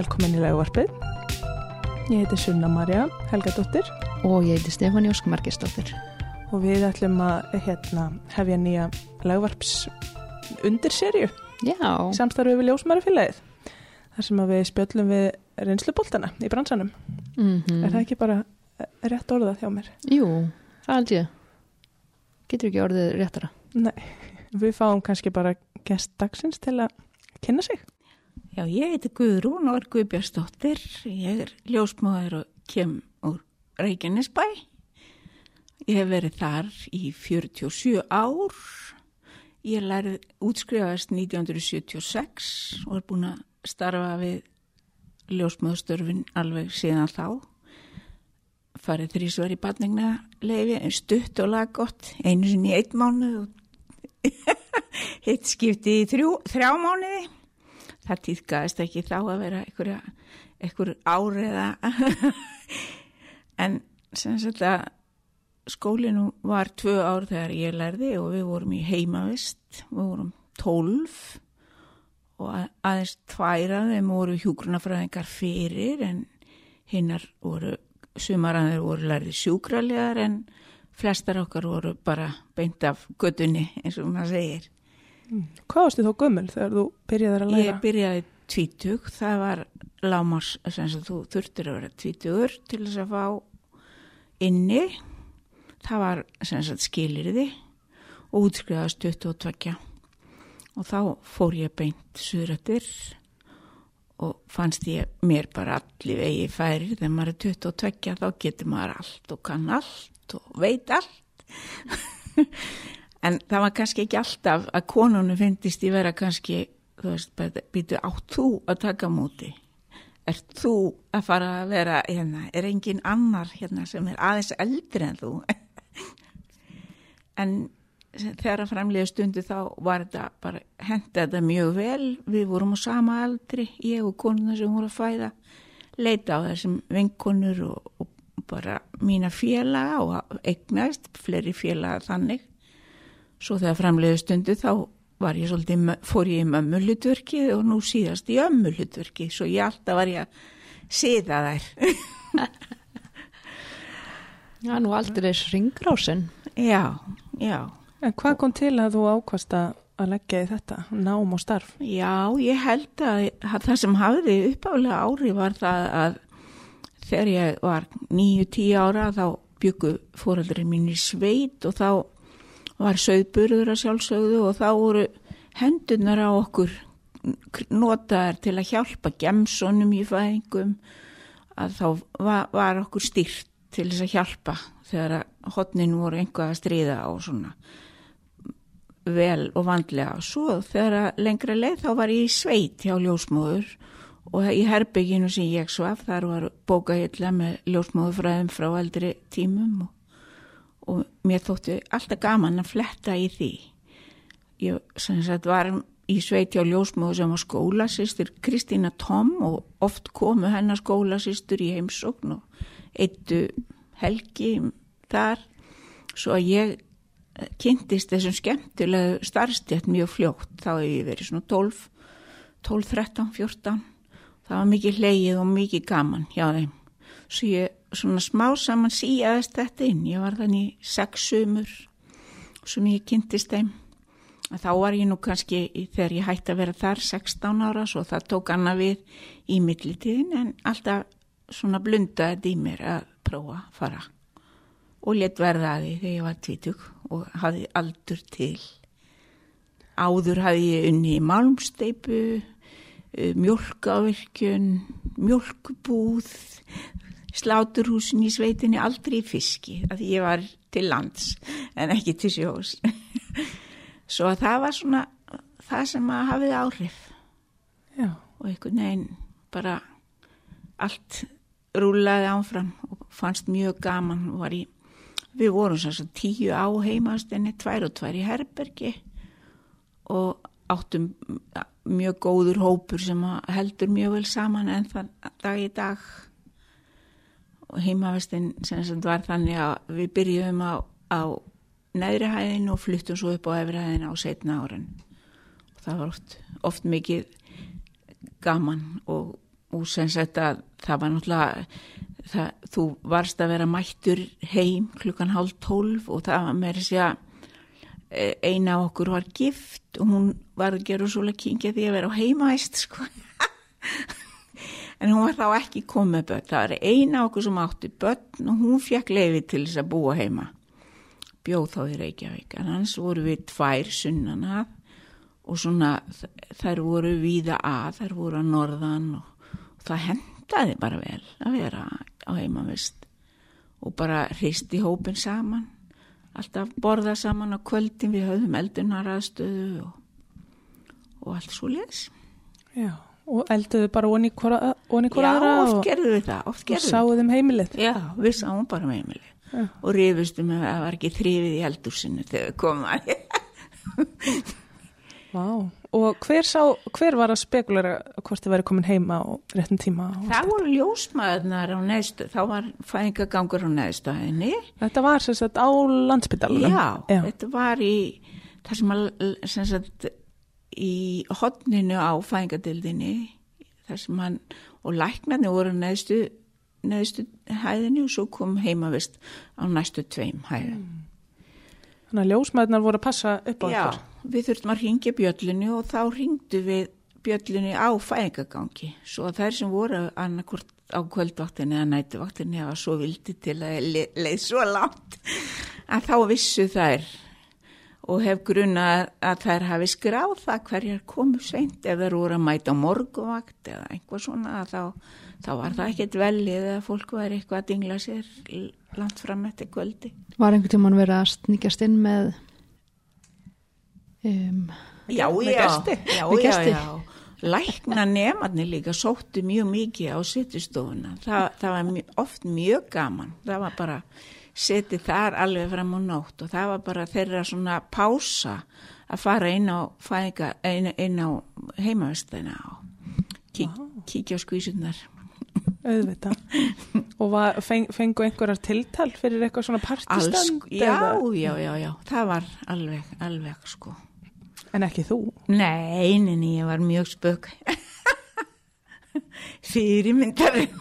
velkomin í laugarpið. Ég heiti Sunna Marja Helgadóttir og ég heiti Stefáni Ósk Margistóttir. og við ætlum að hérna, hefja nýja laugarps undir serju, Já, samstarfið við ljósmarafélagið. Þar sem við spjöllum við reynsluboltana í bransanum. mm Er það ekki bara eh, rétt orðað hjá mér? Jú, það held ég. Getur ekki orðið réttara. Nei, við fáum kannski bara gest dagsins til að kynna sig. Já, ég heiti Guðrún og er Guðbjörnsdóttir. Ég er ljósmáður og kem úr Reykjanesbæ. Ég hef verið þar í 47 ár. Ég lærið útskrifaðist 1976 og er búin að starfa við ljósmáðustörfin alveg síðan þá. Farið þrísvar í batningna leifi, stutt og laggott, einu sinni í eitt mánuð og hitt skipti í þrjú, þrjá mánuði það týðkaðist ekki þá að vera einhverja, einhver áriða en sem sagt að skólinu var tvö ár þegar ég lærði og við vorum í heimavist. Við vorum tólf og að- aðeins tværa þeim voru hjúgrunafræðingar fyrir en hinnar voru sumaraðir voru lærði sjúkralegar en flestar okkar voru bara beint af gödunni eins og maður segir Hvað varstu þá gömul þegar þú byrjaðir að læra? Ég byrjaði tvítug, það var lámars, sem að þú þurftir að vera tvítugur til þess að fá inni, það var skilirði og útskrifaðast 22 og þá fór ég beint suðrættir og fannst ég mér bara allir vegi færi þegar maður er 22 þá getur maður allt og kann allt og veit allt en það var kannski ekki alltaf að konunum finnist ég vera kannski þú veist, býtu átt þú að taka á móti? Er þú að fara að vera hérna, er engin annar hérna sem er aðeins eldri en þú? En þegar að framlega stundu þá var þetta bara henda þetta mjög vel. Við vorum á sama aldri ég og konuna sem voru að fæða leita á þessum vinkonur og, og bara mína félaga og eignast fleiri félaga þannig svo þegar framlega stundu þá var ég svolítið, fór ég í mömmulutverkið og nú síðast í ömmulutverkið svo ég alltaf var ég að siða þær Já, nú aldrei ringrásin. já, já En hvað kom til að þú ákvast að leggja í þetta, nám og starf? Já, ég held að, að það sem hafði uppálega ári var það að þegar ég var 9-10 ára þá byggu fóreldurinn mín í sveit og þá var sögburður að sjálfsögðu og þá voru hendunar á okkur notaðar til að hjálpa gemsonum í fæðingum að þá var, var okkur styrt til þess að hjálpa þegar að hotnin voru einhvað að stríða og svona vel og vandlega. Svo þegar að lengra leið þá var ég í sveit hjá ljósmóður og í herbygginu sem ég svaf þar var bókahilla með ljósmóðufræðum frá eldri tímum og, og mér þótti alltaf gaman að fletta í því. Ég sagt var í sveit hjá ljósmóður sem var skólasýstur Kristína Tom og oft komu hennar skólasýstur í heimsókn og eittu helgi þar. Svo að ég kynntist þessum skemmtilegu starfstjætt mjög fljótt, þá hef ég verið svona 12, 12, 13, 14 það var mikið hleyið og mikið gaman hjá þeim. Svo ég svona smá saman síaðist þetta inn, ég var þannig sex sumur sem ég kynntist þeim. Að þá var ég nú kannski þegar ég hætti að vera þar 16 ára svo það tók annað við í millitíðin en alltaf svona blundaði þetta í mér að prófa að fara. Og létt verða að því þegar ég var tvítug og hafði aldur til. Áður hafði ég unni í malmsteipu, mjölkavirkjun, mjölkbúð, sláturhúsin í sveitinni, aldrei í fiski, að ég var til lands en ekki til sjós. Svo að það var svona það sem að hafið áhrif. Já, og einhvern veginn bara allt rúlaði áfram og fannst mjög gaman. Var í, við vorum svo tíu á heimastinni, tvær og tvær í herbergi og áttum mjög góður hópur sem heldur mjög vel saman en þann dag í dag heimavestin sem sagt var þannig að við byrjuðum á, á neðri hæðin og fluttum svo upp á efri hæðin á setna árin. Og það var oft, oft mikið gaman og og sem að það var náttúrulega það, þú varst að vera mættur heim klukkan hálf tólf og það var með þess að eina af okkur var gift og hún var að gera svolítið kingja því að vera á heimaæst sko en hún var þá ekki komið börn. Það var eina af okkur sem átti börn og hún fekk leiði til þess að búa heima. Bjóð þá í Reykjavík. En hans voru við tvær sunnan að og svona þær voru víða að, þær voru að norðan og, og það hendaði bara vel að vera á heimavist. Og bara hristi hópin saman. Alltaf borða saman á kvöldin við höfðum eldunaraðstöðu og, og allt svo les Já, og elduðu bara onni hvora, aðra oft og, og við sáuðum heimilið. Já, við sáum bara um heimili Já. og rifustum að það var ekki þrifið í eldúsinu þegar að Vá, og hver, sá, hver var að spekulera hvort þið væri komin heima á réttum tíma? Það voru ljósmaðurnar á neðstu, þá var fæðingagangur á neðstu hæðinni. Þetta var sem sagt á landsbytalanum. Já, Já. þetta var í, það sem að, sem sagt, í hodninu á fæðingadildinni, þar sem hann, og læknarnir voru neðstu, neðstu hæðinni og svo kom heimavist á næstu tveim hæðin. Þannig að ljósmaðurnar voru að passa upp á ykkur. við þurftum að ringja bjöllinu og þá ringdu við bjöllinu á fæðingagangi svo að þær sem voru annarkvort á kvöldvaktinni eða nætuvaktinni eða svo vildi til að le leið svo langt að þá vissu þær og hef grunna að þær hafi skráð það hverjar komu seint ef þær voru að mæta á morguvakt eða einhvað svona að þá, þá var það ekkert velið eða fólk var eitthvað að dingla sér langt fram eftir kvöldi. Var einhvern tímann verið að sníkjast inn með um, Já, Með já, gesti. já, Með já, gesti. já. Lækna nefnarnir líka sóttu mjög mikið á sittustofuna. Það, það var mjö, oft mjög gaman. Það var bara setið þar alveg fram á nótt og það var bara þeirra svona pása að fara inn á, fæðinga, inn, inn á heimavestina og kík, kíkja á skvísunar. auðvitað. og var, feng, fengu einhverjar tiltal fyrir eitthvað svona partistönd? já, já, já, já. Það var alveg, alveg sko. En ekki þú? Nei, neini, ég var mjög spök. Fyrirmyndarinn.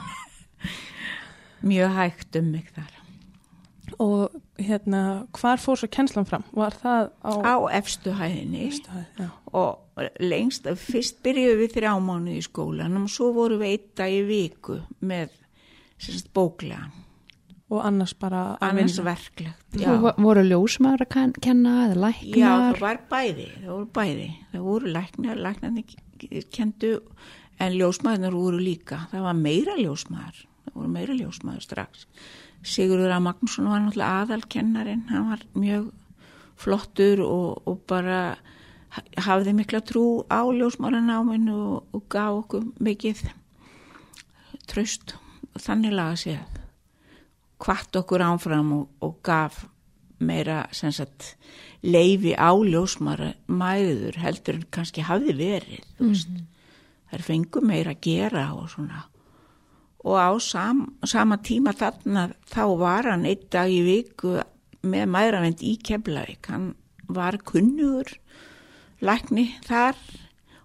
mjög hægt um mig þar. Og hérna, hvar fór svo kennslan fram? Var það á... Á efstu hæðinni Já. og lengst, fyrst byrjuðum við þrjá mánuði í skólanum og svo vorum við eitt dag í viku með sérst, bóklegan, Og annars bara annars vinna. verklegt. Þú vo- voru ljósmaður að ken- kenna eða Já, læknar það var bæði, það voru bæði. Það voru læknar, læknarnir kendu, en ljósmaðurnar voru líka. Það var meira ljósmaður, það voru meira ljósmaður strax. Sigurður A. Magnússon var náttúrulega aðalkennarinn, hann var mjög flottur og, og bara ha- hafði mikla trú á ljósmaðurnáminu og, og gaf okkur mikið tröst og þannig laga séð hvart okkur ánfram og, og gaf meira sagt leifi á ljósmara mæður heldur en kannski hafði verið þú veist. þær fengu meira að gera og svona og á sam, sama tíma þarna þá var hann einn dag í viku með mæðravend í Keflavík. Hann var kunnugur lækni þar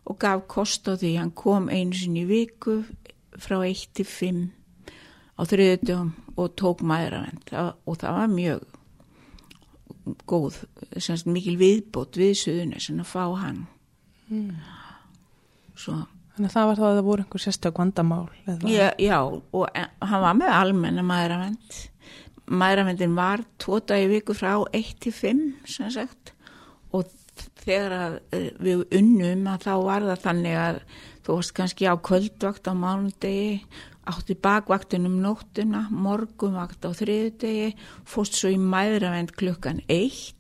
og gaf kost á því. Hann kom einu sinni í viku frá 1 til 5 á þriðutum og tók mæðravend og það var mjög góð, semst mikil viðbót við suðunni sem að fá hann. Svo Þannig að það var þá að það voru einhver sérstök vandamál. já, já, og en- hann var með almenna mæðravend mæðravendin var tvo dagi viku frá 1 til 5 sem sagt. Og þegar eh, við unnum að þá var það þannig að þú varst kannski á kvöldvakt á mánudegi átti bakvaktin um nóttuna morgunvakt á þriðudegi fórst svo í mæðravend klukkan 1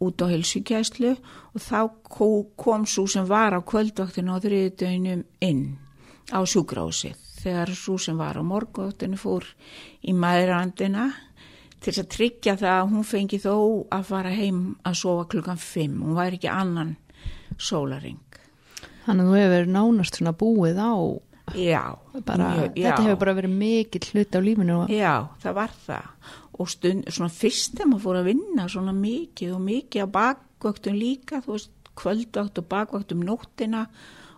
út á helsugæslu og þá ko- kom svo sem var á kvöldvaktinu á þriðudeginum inn á sjúkrásið þegar svo sem var á morgunvaktinu fór í maðurandina til að tryggja það að hún fengi þó að fara heim að sofa klukkan 5 hún væri ekki annan sólaring Þannig að þú hefur nánast svona búið á já, bara, mjög- já. þetta hefur bara verið mikill hlut á lífinu Já, það var það og stund, svona fyrst þegar maður fór að vinna svona mikið og mikið á bakvöktum líka, þú veist, kvöldvakt og bakvakt um nóttina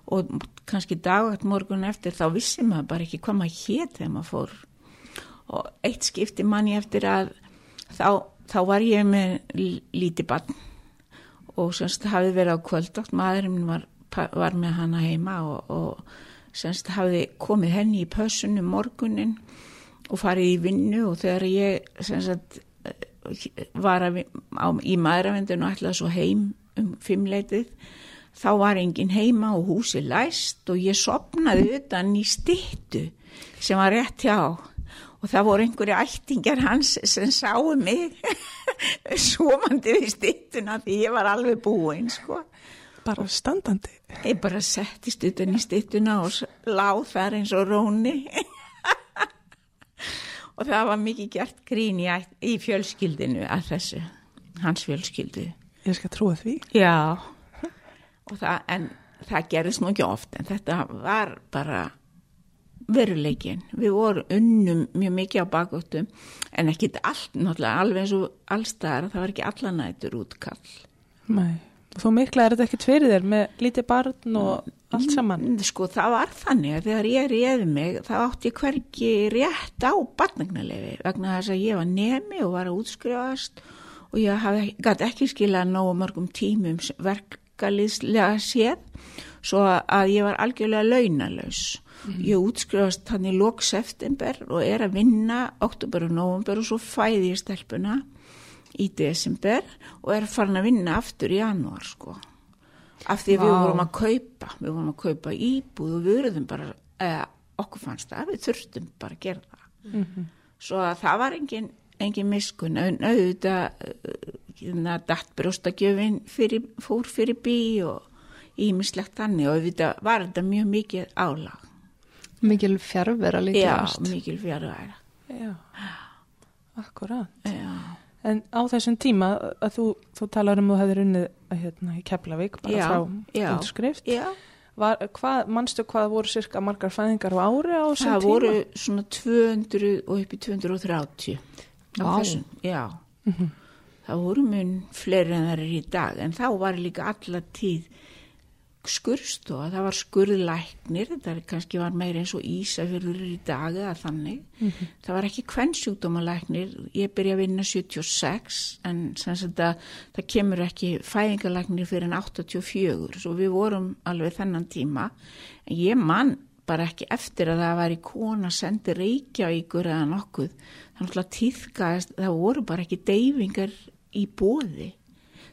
og kannski dagvægt morgun eftir þá vissi maður bara ekki hvað maður hétt þegar maður fór. Og eitt skipti manni eftir að þá, þá var ég með lítið barn og semst hafði verið á kvöldátt maðurinn var, var með hana heima og, og semst hafði komið henni í pössunum morgunin og farið í vinnu og þegar ég semst var að, á, í maðuravendun og ætlaði svo heim um fimmleitið þá var engin heima og húsi læst og ég sopnaði utan í stittu sem var rétt hjá og það voru einhverju ættingar hans sem sáu mig svomandi við stittuna því ég var alveg búinn sko. Bara standandi? Ég bara settist utan í stittuna og láð þar eins og róni og það var mikið gert grín í, í fjölskyldinu að þessu, hans fjölskyldu. Ég skal trúa því. Já, það, en það gerðist nú ekki oft en þetta var bara veruleikin. Við vorum unnum mjög mikið á bakvöktum en ekki allt, náttúrulega alveg eins og allstaðar, það var ekki allanætur útkall. Nei, þú mikla er þetta ekki tverið þér með lítið barn og allt saman? Sko það var þannig að þegar ég réði mig þá átti ég hverki rétt á barnagnarlefi vegna þess að ég var nemi og var að útskrifast og ég gæti ekki skilað nógu mörgum tímum verkaliðslega séð svo að ég var algjörlega launalaus. Mm. Ég útskrifast hann í lok september og er að vinna oktober og november og svo fæði ég stelpuna í desember og er farin að vinna aftur í januar sko. Af því wow. við vorum að kaupa, við vorum að kaupa íbúð og við verðum bara, eða okkur fannst það, við þurftum bara að gera það. Mm -hmm. Svo að það var engin, engin miskun, auðvitað, það dætt brjóstakjöfin fór fyrir bí og ímislegt þannig og auðvitað var þetta mjög mikið álag. Mikil fjárvera líka. Já, mikil fjárvera. Já, akkurat. Já. En á þessum tíma að þú, þú talar um að þú hefði runnið hérna, í Keflavík bara já, frá útskrift. Já, Var, hvað, manstu hvað voru cirka margar fæðingar á ári á þessum tíma? það voru svona 200 og upp í 230 á þessum, já. Mm -hmm. Það voru mun fleiri en það er í dag en þá var líka alla tíð skurstofa, það var skurðlæknir, þetta kannski var meira eins og Ísafjörður í dag eða þannig. Það var ekki kvennsjúkdómalæknir, ég byrja að vinna 76 en það, það kemur ekki fæðingalæknir fyrir en 84 svo við vorum alveg þennan tíma. En ég mann bara ekki eftir að það var í kona sendi reykjavíkur eða nokkuð. Þannig að týðkaðist, það voru bara ekki deyfingar í bóði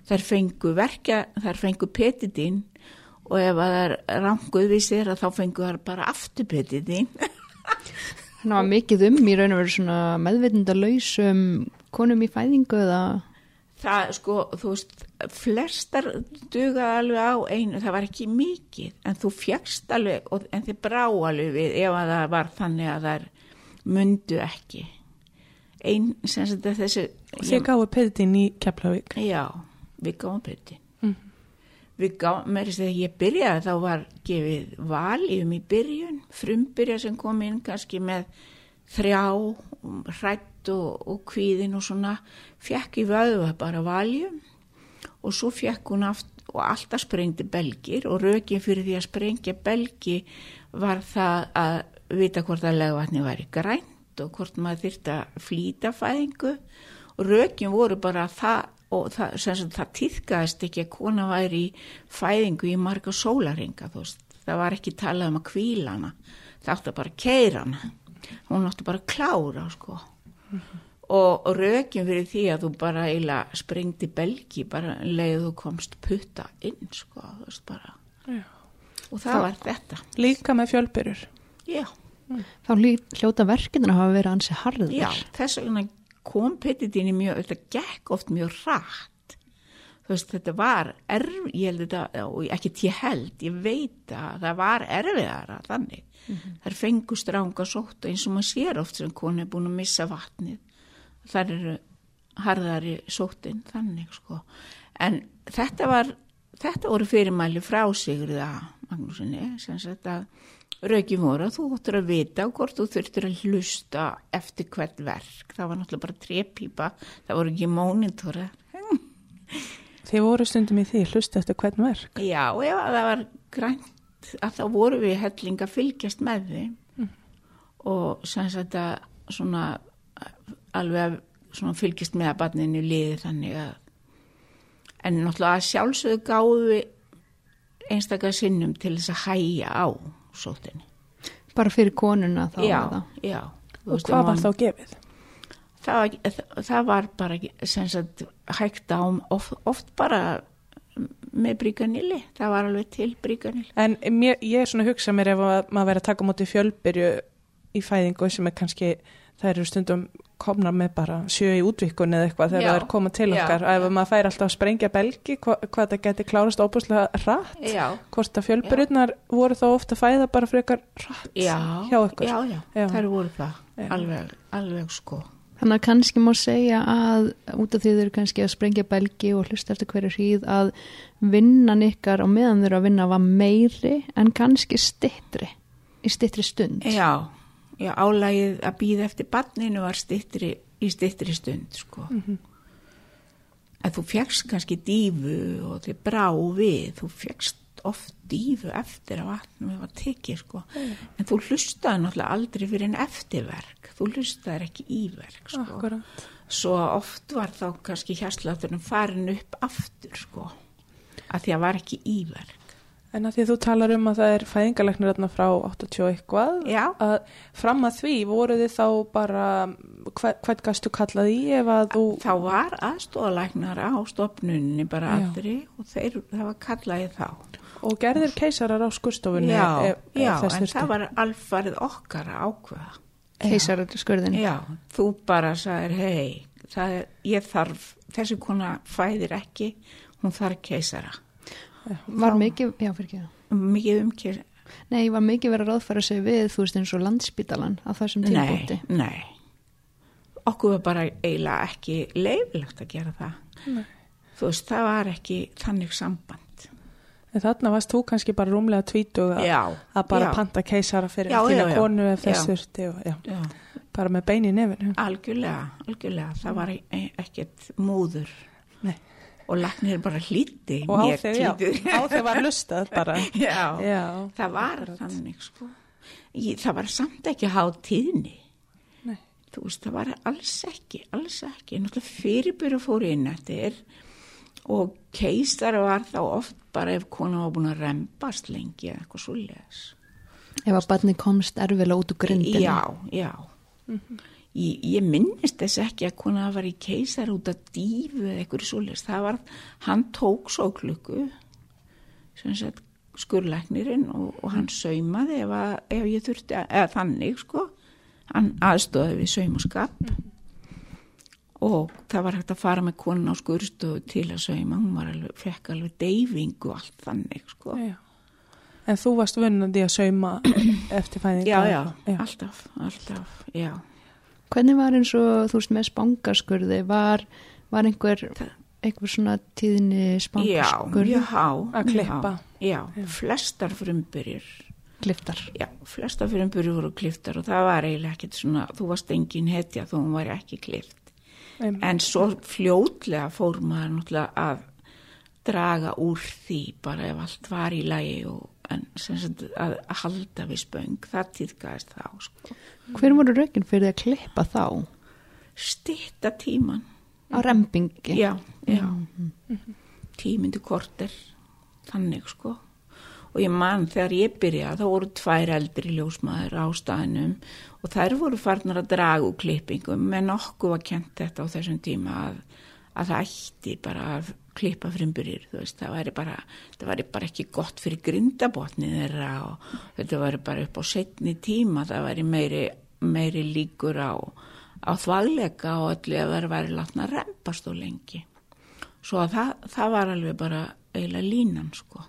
þær fengu verka, þær fengu petitinn og ef það er ranguð við sér að þá fengu þær bara afturpetitinn Þannig var mikið um í raun og veru svona meðveitindalausum konum í fæðingu eða það sko, þú veist, flestar duga alveg á einu, það var ekki mikið, en þú fjagst alveg, og, en þið brá alveg við ef að það var þannig að þær mundu ekki. Einn, sem sagt að þessi... Þið gáðu peditin í Keflavík. Já, við gáðum peditin. Við gáðum, með þess að ég byrjaði þá var gefið valjum í byrjun, frumbyrja sem kom inn kannski með þrjá, hrætt og, og kvíðin og svona, fekk í vöðu bara valjum og svo fekk hún aft og alltaf sprengdi belgir og rökin fyrir því að sprengja belgi var það að vita hvort að legvatni væri grænt og hvort maður þyrta að flýta fæðingu. Og rökin voru bara það og það, það týðkaðist ekki að kona væri í fæðingu í marga sólaringa það var ekki talað um að kvíla hana. Það átti að bara keira hana. Hún átti bara að klára sko. Mm -hmm. og, og rökin fyrir því að þú bara eiginlega sprengdi belgi bara leiðu þú komst putta inn sko, veist og það, Það- var þetta. Líka með fjölbyrjur. já, þá lí- hljóta að hafa verið ansi harður. já, þess vegna kom petitinni mjög, þetta gekk oft mjög rætt þú veist, þetta var erf, ég held þetta, og ekki ég held, ég veit að það var erfiðara þannig. Þær fengu stránga sótt eins og maður sér oft sem konu er búin að missa vatnið þar eru harðari sóttin þannig sko. En þetta var þetta voru fyrirmæli frá Sigurða Magnúsinni sem sagt að raukin voru að þú ættir að vita hvort þú þurftir að hlusta eftir hvert verk. Það var náttúrulega bara trepípa það voru ekki mónitora Þið voru stundum í því hlusta eftir hvern verk. já, ef að það var grænt að þá voru við helling að fylgjast með þeim og sem sagt að svona alveg svona fylgjast með að barninu liði þannig að en náttúrulega sjálfsögðu gáðu einstakar sinnum til þess að hæja á sóttinni. Bara fyrir konuna þá Já, já. Og hvað var þá gefið? það var, það var bara sem sagt hægt á oft, oft bara með bríkanili, það var alveg til bríkanili. En mér, ég er svona að hugsa mér ef að maður verið að taka á móti fjölbyrju í fæðingu sem er kannski, það eru stundum komna með bara sjö í útvikun eða eitthvað þegar Já, það er komað til já, okkar. Ef maður fær alltaf að sprengja belgi, hva, hvað það geti klárast óbúslega rætt. Já, Hvort að fjölbyrjurnar voru þá ofta að fæða bara frekar rætt já, hjá ykkur. já, já, Já. það voru það, Já. alveg, alveg sko. Þannig að kannski má segja að út af því þau eru kannski að sprengja belgi og hlusta eftir hverju hríð að vinnan ykkar á meðan þau eru að vinna var meiri en kannski stittri í stittri stund. Já, já, álægið að býða eftir barninu var stittri, í stittri stund, sko. Að þú fegst kannski dífu og þið brá við, þú fegst oft dífu eftir að vatnum var tekið, sko. En þú hlustaði náttúrulega aldrei fyrir en eftirverk, þú hlustaði ekki í verk, sko. Akkurat. Svo oft var þá kannski hérslaturinn farin upp aftur, sko. Að því að var ekki í verk. En að því að þú talar um að það er fæðingalæknir þarna frá 80 og eitthvað, Já. að fram að því voru þið þá bara, hver, hvern gastu kallað í ef að þú, Þá var aðstofalæknar á stopnunni bara allri og þeir, það var kallaði þá. og gerðir keisarar á skurstofunni Já, ef, ef já þess en það var alfarið okkar að ákveða. Keisarardskurðin. Já, þú bara sagðir, hei, það ég þarf, þessi kona fæðir ekki, hún þarf keisara. Var mikið, já fyrir ekki það. Mikið umkjör, Nei, var mikið verið að ráðfæra sig við, þú veist eins og landspítalan á þessum nei, tímpúti. nei. Okkur var bara eiginlega ekki leifilegt að gera það. Nei. Þú veist, það var ekki þannig samband. En þarna varst þú kannski bara rúmlega tvítug að, að bara já. panta keisara fyrir Já, þína já, já. konu ef þess þurfti og já, Já. bara með bein í nefinu. Algjörlega, algjörlega, það var e- ekkert múður Nei. Og laknir bara hlýtti Og á þig, já, á þig var lustað bara. já, Já, það var akkurat. þannig sko. Ég, það var samt ekki há tíðni. Nei. Þú veist, það var alls ekki, alls ekki. Náttúrulega fyrirbyrju fór inn eftir og keistar var þá oft bara ef kona var búin að rembast lengi eða eitthvað svo leðis. Ef að barni komst erfilega út úr grindinu. Já, já. Ég, ég minnist þess ekki að kona var í keisar út af dífu eða eitthvað svoleiðis. Það var, hann tók svo klukku, sem sagt skurlæknirinn og, og hann saumaði ef, að, ef ég þurfti, að, eða þannig sko, hann aðstóði við saum og skap og það var hægt að fara með konan á skurstofu til að sauma, hún var alveg, fekk alveg deyfingu og allt þannig sko. já. En þú varst vunnandi að sauma eftir fæðinga? Já, já, já. alltaf, alltaf, já. Hvernig var eins og, þú veist, með spangaskurði, var, var einhver, einhver svona tíðni Já, spangaskurði? mjög há. Að klippa. Já, já, flestar frumbyrjur, Gliftar. já, flestar frumbyrjur voru kliftar og það var eiginlega ekkert svona, þú varst engin hetja þó hún var ekki klift. Einmitt. En svo fljótlega fór maður náttúrulega að draga úr því bara ef allt var í lagi og en sem sagt að halda við spöng, það týðgæðist þá, sko. Hver voru rökin fyrir að klippa þá? Stitta tíman, Á rempingi? já, já, tímyndu korter, þannig, sko. Og ég man þegar ég byrjaði, þá voru tvær eldri ljósmaður á staðinum og þær voru farnar að draga úr klippingum, en okkur var kent þetta á þessum tíma að, að það ætti bara að klippa frimbyrjir, þú veist, það væri bara, það væri bara ekki gott fyrir grindabotni þeirra og þetta væri bara upp á setni tíma, það væri meiri, meiri líkur á, á þvagleika og öllu að vera væri látna að rempast og lengi. Svo að það, það var alveg bara eiginlega línan, sko.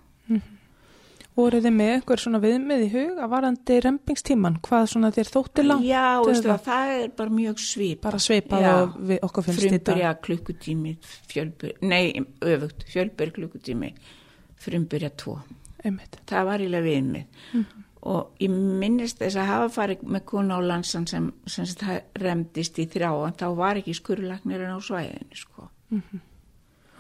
Voru þið með einhver svona viðmið í hug að varandi rempingstíman? Hvað svona þér þótti langt? Já, veistu eða það, er bara mjög svip. Bara svipað Já. og við okkur finnst dag. Frumbyrja klukkutími, fjölbyrja, nei, öfugt, fjölbyrja klukkutími, frumbyrja tvo. Einmitt. Það var ílega við mig. Og ég minnist þess að hafa farið með konu á landsan sem, sem það remdist í þrjá, en þá var ekki skurlagnirinn á svæðinu, sko.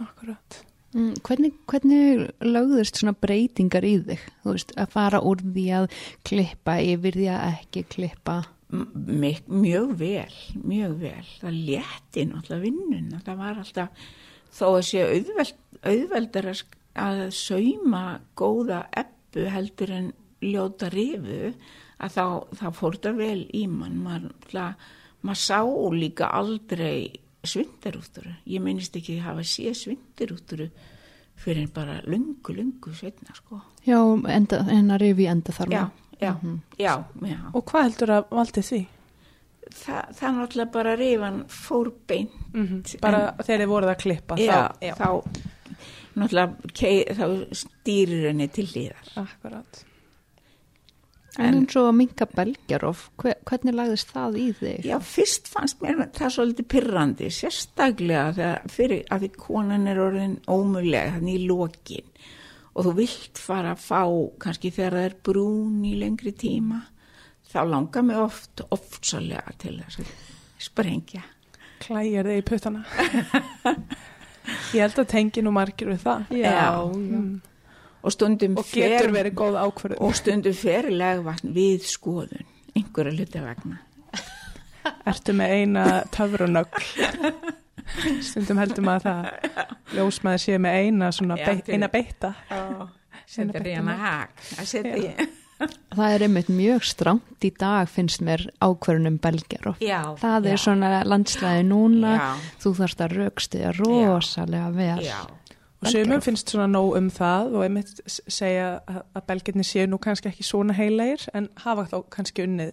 Akkurat. Mm, hvernig, hvernig lögðust svona breytingar í þig? Þú veist, að fara úr því að klippa yfir því að ekki klippa. M mjög vel, mjög vel. Það létti náttúrulega vinnuna. Það var alltaf, þó að sé auðveld, auðveldar að sauma góða eppu heldur en ljóta rifu, að þá, þá fór það vel í mann. Maður, maður sá líka aldrei svindarútturu. Ég minnist ekki að hafa séð svindarútturu fyrir bara lungu, lungu setna sko. Já, enda, en að rifi enda þar Já, já, Mhm. já, já. Og hvað heldur að valdi því? Þa, það er náttúrulega bara rifan fór beint. Mm Bara þegar þið voruð að klippa Já, þá, þá náttúrulega kei, þá stýrir henni til hlýðar. Akkurat. En eins og að minka belgjarof, hve, hvernig lagðist það í þig? Já, fyrst fannst mér það svolítið pyrrandi, sérstaklega þegar fyrir að því konan er orðin ómögulega þannig í lokin og þú vilt fara að fá kannski þegar það er brún í lengri tíma þá langar mig oft ofsalega til þess að sprengja. Klæjar þig í puttana. Ég held að tengi nú margir við það. Já. Mm. Og stundum Og getur verið góð ákvörðu. og stundum fer legvatn við skoðun, einhverja hluti vegna. Ertu með eina töfrunögl. Stundum heldur maður það ljósmaður séu með eina, svona Já, beit, eina beita. Beita hérna hag, að. Það er einmitt mjög strámt í dag finnst mér ákverðunum belgjarof. Já. Það já, er svona landslæði núna, Já, þú þarfst að raukstiða rosalega vel. já. Sumum finnst svona nóg um það og einmitt segja að, belgirni séu nú kannski ekki svona heilegir en hafa þá kannski unnið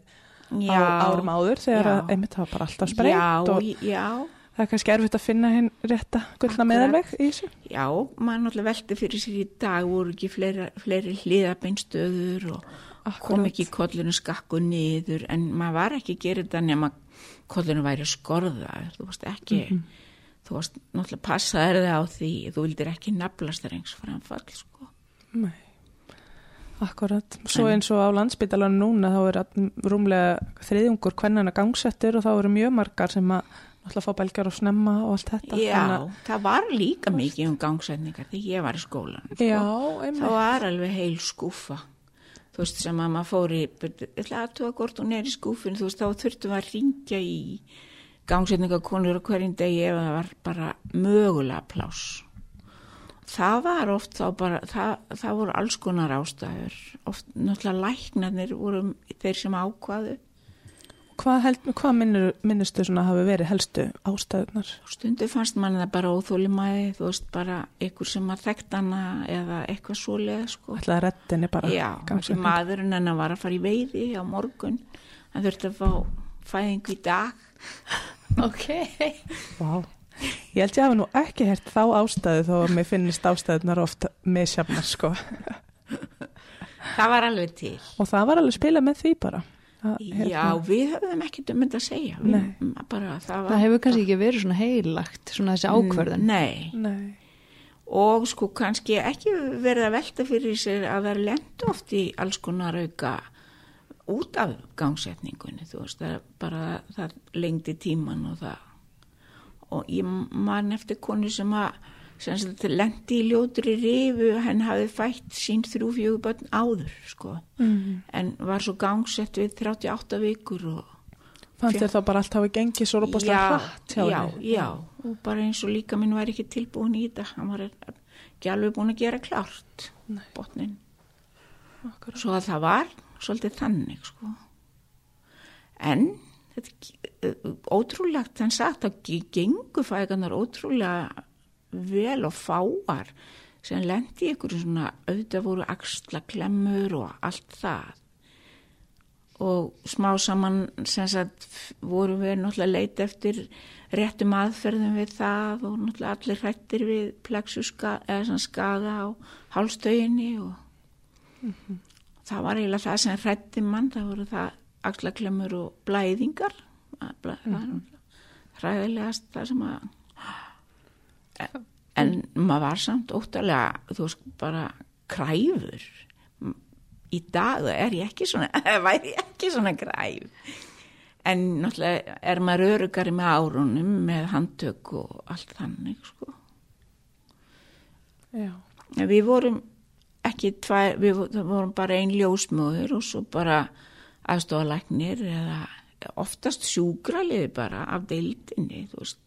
Já. á árum áður þegar Já. einmitt hafa bara alltaf spreytt Já, og já, það er kannski erfitt að finna hinn rétta gullna Akkurat. meðalveg í þessu. já, maður náttúrulega velti fyrir sér í dag voru ekki fleiri, fleiri hliðabeinstöður og kom ekki kollinu skakku niður en maður var ekki að gera þetta nema kollinu væri skorðaður, þú varst ekki, þú varst náttúrulega passaður það á því, þú vildir ekki naflast þar eins framfall, sko. Nei, akkurat. Svo eins og á landsbytalan núna þá er rúmlega þriðjungur hvernana gangsettur og þá eru mjög margar sem að náttúrulega fá belgar og snemma og allt þetta. Já, Þannig það var líka mikið um gangsetningar þegar ég var í skólan. að- Já, Það einmitt. var alveg heil skúfa. Þú veist, sem að maður fór í, ég ætla að tuga hvort hún er í skúfinu, þú veist, þá þurftum að ringja í gangsetningakonur á hverjum degi ef það var bara mögulega pláss. Það var oft þá bara, það, það voru alls konar ástæður. Oft náttúrulega læknarnir voru þeir sem ákvaðu. Hvað, hvað minnur, minnustu svona hafi verið helstu ástæðunar? Stundu fannst mann það bara óþólimæði, þú veist, bara einhver sem að þekkt hana eða eitthvað svoleið, sko. ætlaði rettinni bara Já, maðurinn hennar var að fara í veiði á morgun. Hann þurfti að fá fæðingu í dag. Ok. Vá. Ég held ég hafa nú ekki hert þá ástæðu þó að mér finnist ástæðunar ofta misjafnar sko. Það var alveg til. Og það var alveg spilað með því bara. Að, Já, við höfum ekkert um þetta að segja. Við, bara, það, var, Það hefur kannski ekki verið svona heilagt, svona þessi ákverðin. Nei, Nei. og sko kannski ekki verið að velta fyrir sér að það er lent oft í alls konar auka út af gangsetningunni, þú veist, það er bara, það lengdi tíman og það, og ég man eftir konu sem að, sem sagt, lendi í ljótri rifu, henn hafi fætt sín þrjú fjögur börn áður, sko, Mm. en var svo gangsett við 38 vikur og Fannst þér þá bara allt hafi gengið svo robastlega já, hratt hjá já, henni? já, og bara eins og líka minn var ekki tilbúin í þetta, hann var ekki alveg búin að gera klárt botnin, Akkurat. svo að það var svolítið þannig, sko. En þetta ótrúlegt hann sagt að gengu fæðganar ótrúlega vel og fáar sem lendi ykkur svona auðvitað voru axla klemmur og allt það. Og smá saman sem sagt voru við náttúrulega leita eftir réttum aðferðum við það og náttúrulega allir hrættir við plexuska eða svona skaga á hálstöginni og það var eiginlega það sem hrætti mann. Það voru það axlaklemur og blæðingar. Það- það er náttúrulega hræðilegast það sem að en, en maður var samt óttalega þú veist bara kræfur. Í dag er ég ekki svona væri ég ekki svona kræf. En náttúrulega er maður örugari með árunum með handtök og allt þannig sko. Já. Við vorum ekki tvær, við vorum bara ein ljósmóður og svo bara aðstofalæknir eða oftast sjúkraliði bara af deildinni, þú veist.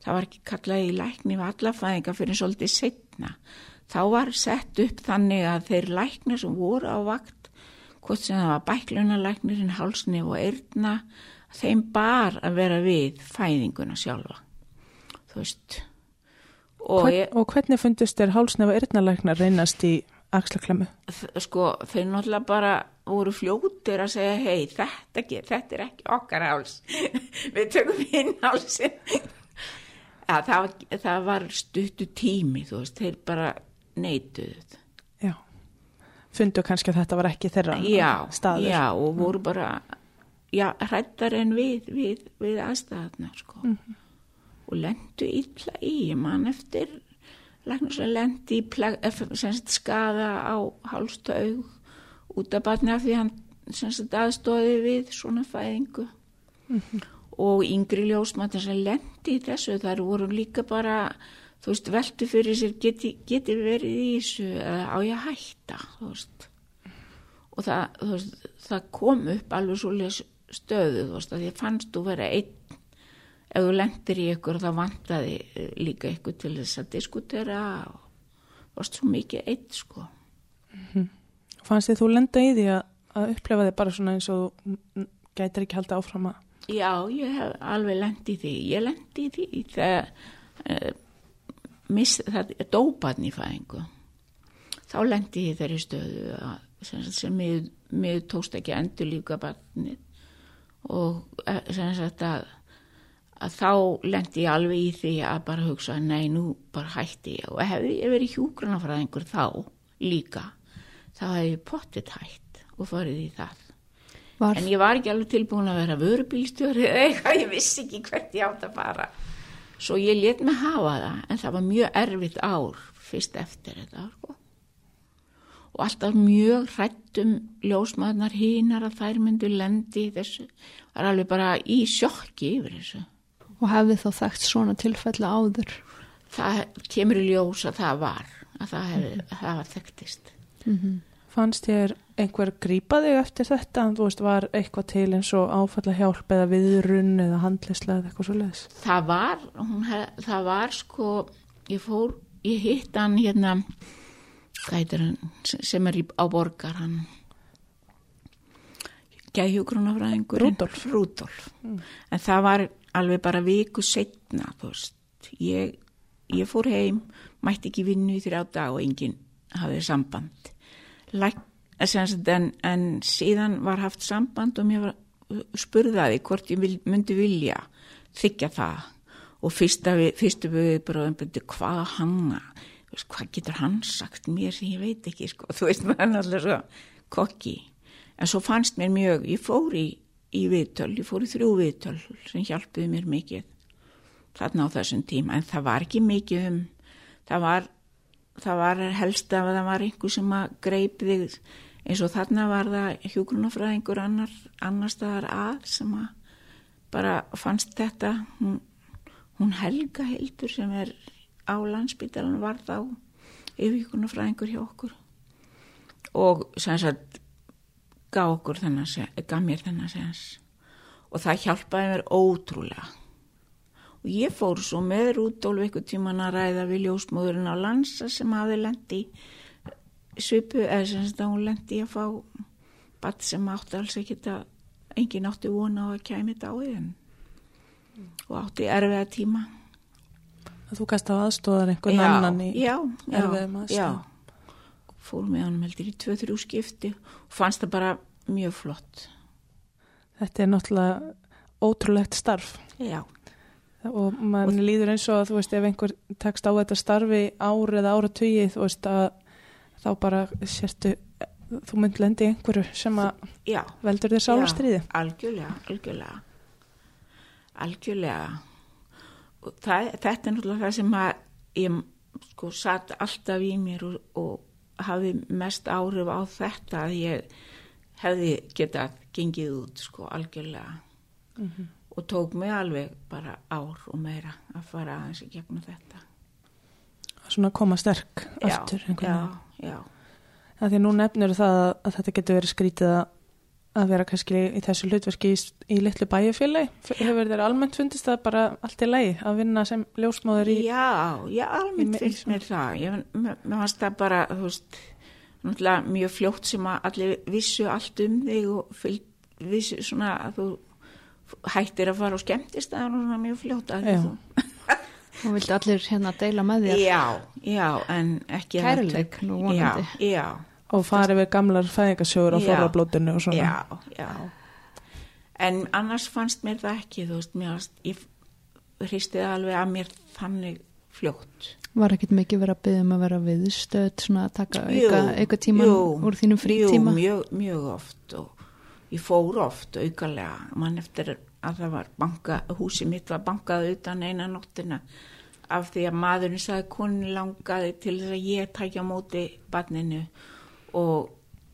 Það var ekki kallað í lækni við alla fæðinga fyrir svolítið setna. Þá var sett upp þannig að þeir læknir sem voru á vakt, hvort sem það var bæklunalæknirinn, hálsnef og eyrna, þeim bar að vera við fæðinguna sjálfa. Þú veist. Og Hvern, ég, og hvernig fundist þér hálsnefa yrnalæknar reynast í axlaklemmu? sko, þeir náttúrulega bara voru fljótir að segja, hei, þetta, þetta er ekki okkar háls, við tökum hinn hálsin. ja, það, það var stuttu tími, þú veist, þeir bara neituð. Já. Fundu kannski að þetta var ekki þeirra Já, staður? já, og voru bara, já, hrættar en við, við, við aðstæðarna, sko. Og lendu illa í, ég man eftir, læknum sem lendi í eh, skaða á hálstaug út af batni af því hann aðstóði við svona fæðingu. Og yngri ljósmaður sem lendi í þessu, þar voru líka bara, þú veist, veltu fyrir sér, geti, geti verið í þessu, á ég að hætta, og það, veist, það kom upp alveg svo stöðu þú veist, að ég fannst þú vera einn ef þú lendir í ykkur þá vantaði eh, líka ykkur til þess að diskutera og varst svo mikið einn sko. Fannst þið þú lenda í því að, að upplefa þið bara svona eins og mm, gætir ekki halda áfram að já, ég hef alveg lendi í því. Ég lendi í því þegar uh, miss, það er dóparn í fæðingu. Þá lendi ég þeirri stöðu að, sem, sem mig, mig tókst ekki endur líka barnið. Og eh, sem sagt að að þá lendi ég alveg í því að bara hugsa, nei, nú bara hætti ég og hefði ég verið hjúgrunafræðingur þá líka, þá hefði ég pottit hætt og farið í það. Var, En ég var ekki alveg tilbúin að vera vörubílstjóri eða eitthvað, ég vissi ekki hvert ég átt að fara. Svo ég let mig hafa það, en það var mjög erfitt ár fyrst eftir þetta. Sko. Og alltaf mjög hrættum ljósmaðnar hínar að þær myndu lendi þessu. Er alveg bara í sjokki yfir þessu. Og hefði þá þekkt svona tilfella áður. Það kemur í ljós að það var, að það, hef, það var þekktist. Fannst þér einhver grípa þig eftir þetta? Þú veist, var eitthvað til eins og áfalla hjálp eða viðrunn eða handlisla eða eitthvað svo leiðis? það var, hún, hef- það var sko, ég fór, ég hitt hann hérna, hann, sem er í, á borgar, hann, gæðhjógrunafræðingur. Rúdolf. Rúdolf. En það var alveg bara viku setna, ég, ég fór heim, mætti ekki vinnu í þrjá dag og enginn hafði samband. Læk, sagt, en, en síðan var haft samband og mér spurðaði hvort ég vil, myndi vilja þykja það og fyrsta, fyrstu viðbröðum byrju hvað veist, hvað getur hann sagt mér sem ég veit ekki, sko, þú veist, maður er alltaf svo kokki. En svo fannst mér mjög, ég fór í, í viðtöl, ég fór í þrjú viðtöl sem hjálpuði mér mikið þarna á þessum tíma, en það var ekki mikið um, það var, það var helst að það var einhver sem að greip þig, eins og þarna var það hjúgrunafræðingur annar, annar staðar að sem að bara fannst þetta, hún, hún Helga Hildur sem er á landsbytalan var þá yfirhjúgrunafræðingur hjá okkur. Og sem sagt gaf okkur þennan, gaf mér þennan sens og það hjálpaði mér ótrúlega. Og ég fór svo með Rúdólf einhver tíman að ræða við ljósmóðurinn á lansa sem hafði lendi svipu, eða sem að hún lendi að fá batt sem átti alls ekki að engin átti vona á að kæmi dáið en og átti erfiða tíma. Þú gæst á aðstóðar einhvern já, annan í já, já, erfiðum aðstæðum. Fór með hann heldur í tvö, þrjú skipti og fannst það bara mjög flott. Þetta er náttúrulega ótrúlegt starf. Já, og mann líður eins og að þú veist ef einhver tekst á þetta starfi ár eða ára tugi þú veist að þá bara sértu þú mynd lendi einhverju sem að já. veldur þér sálastriði. Algjörlega, algjörlega. Algjörlega. Og það, þetta er náttúrulega það sem að ég sko satt alltaf í mér og, og hafi mest áhrif á þetta að ég hefði getað gengið út sko algjörlega. Og tók mig alveg bara ár og meira að fara aðeins í gegnum þetta. Svona koma sterk já, aftur já, já, Það því nú nefnir það að, að þetta getur verið skrítið að, að vera kannski í þessu hlutverki í, í litlu bæjufélagi. Hefur þér almennt fundist það bara allt í lagi að vinna sem ljósmóður í... já, já, almennt finnst mér það ég, mér fannst það bara, veist náttúrulega mjög fljótt sem að allir vissu allt um þig og fylg, vissu svona að þú hættir að fara og skemmtist það er svona mjög fljótt að Já. þú og vildi allir hérna deila með þér Já, já, en ekki Kærleik, nú vonandi. Já, já, og farið við gamlar fæðingasögur á Já. forrablótinu og svona. já, já. En annars fannst mér það ekki, þú veist, mér varst, ég hristi það alveg að mér þannig fljótt. var ekkit mikið verið að byggja um að vera viðstöð svona að taka auka, jú, úr þínum frítíma Jú, mjög, mjög oft og ég fór oft aukalega, mann eftir að það var banka, húsi mitt var bankað utan eina nóttina af því að maðurinn sagði konu langaði til þess að ég tækja á móti barninu og,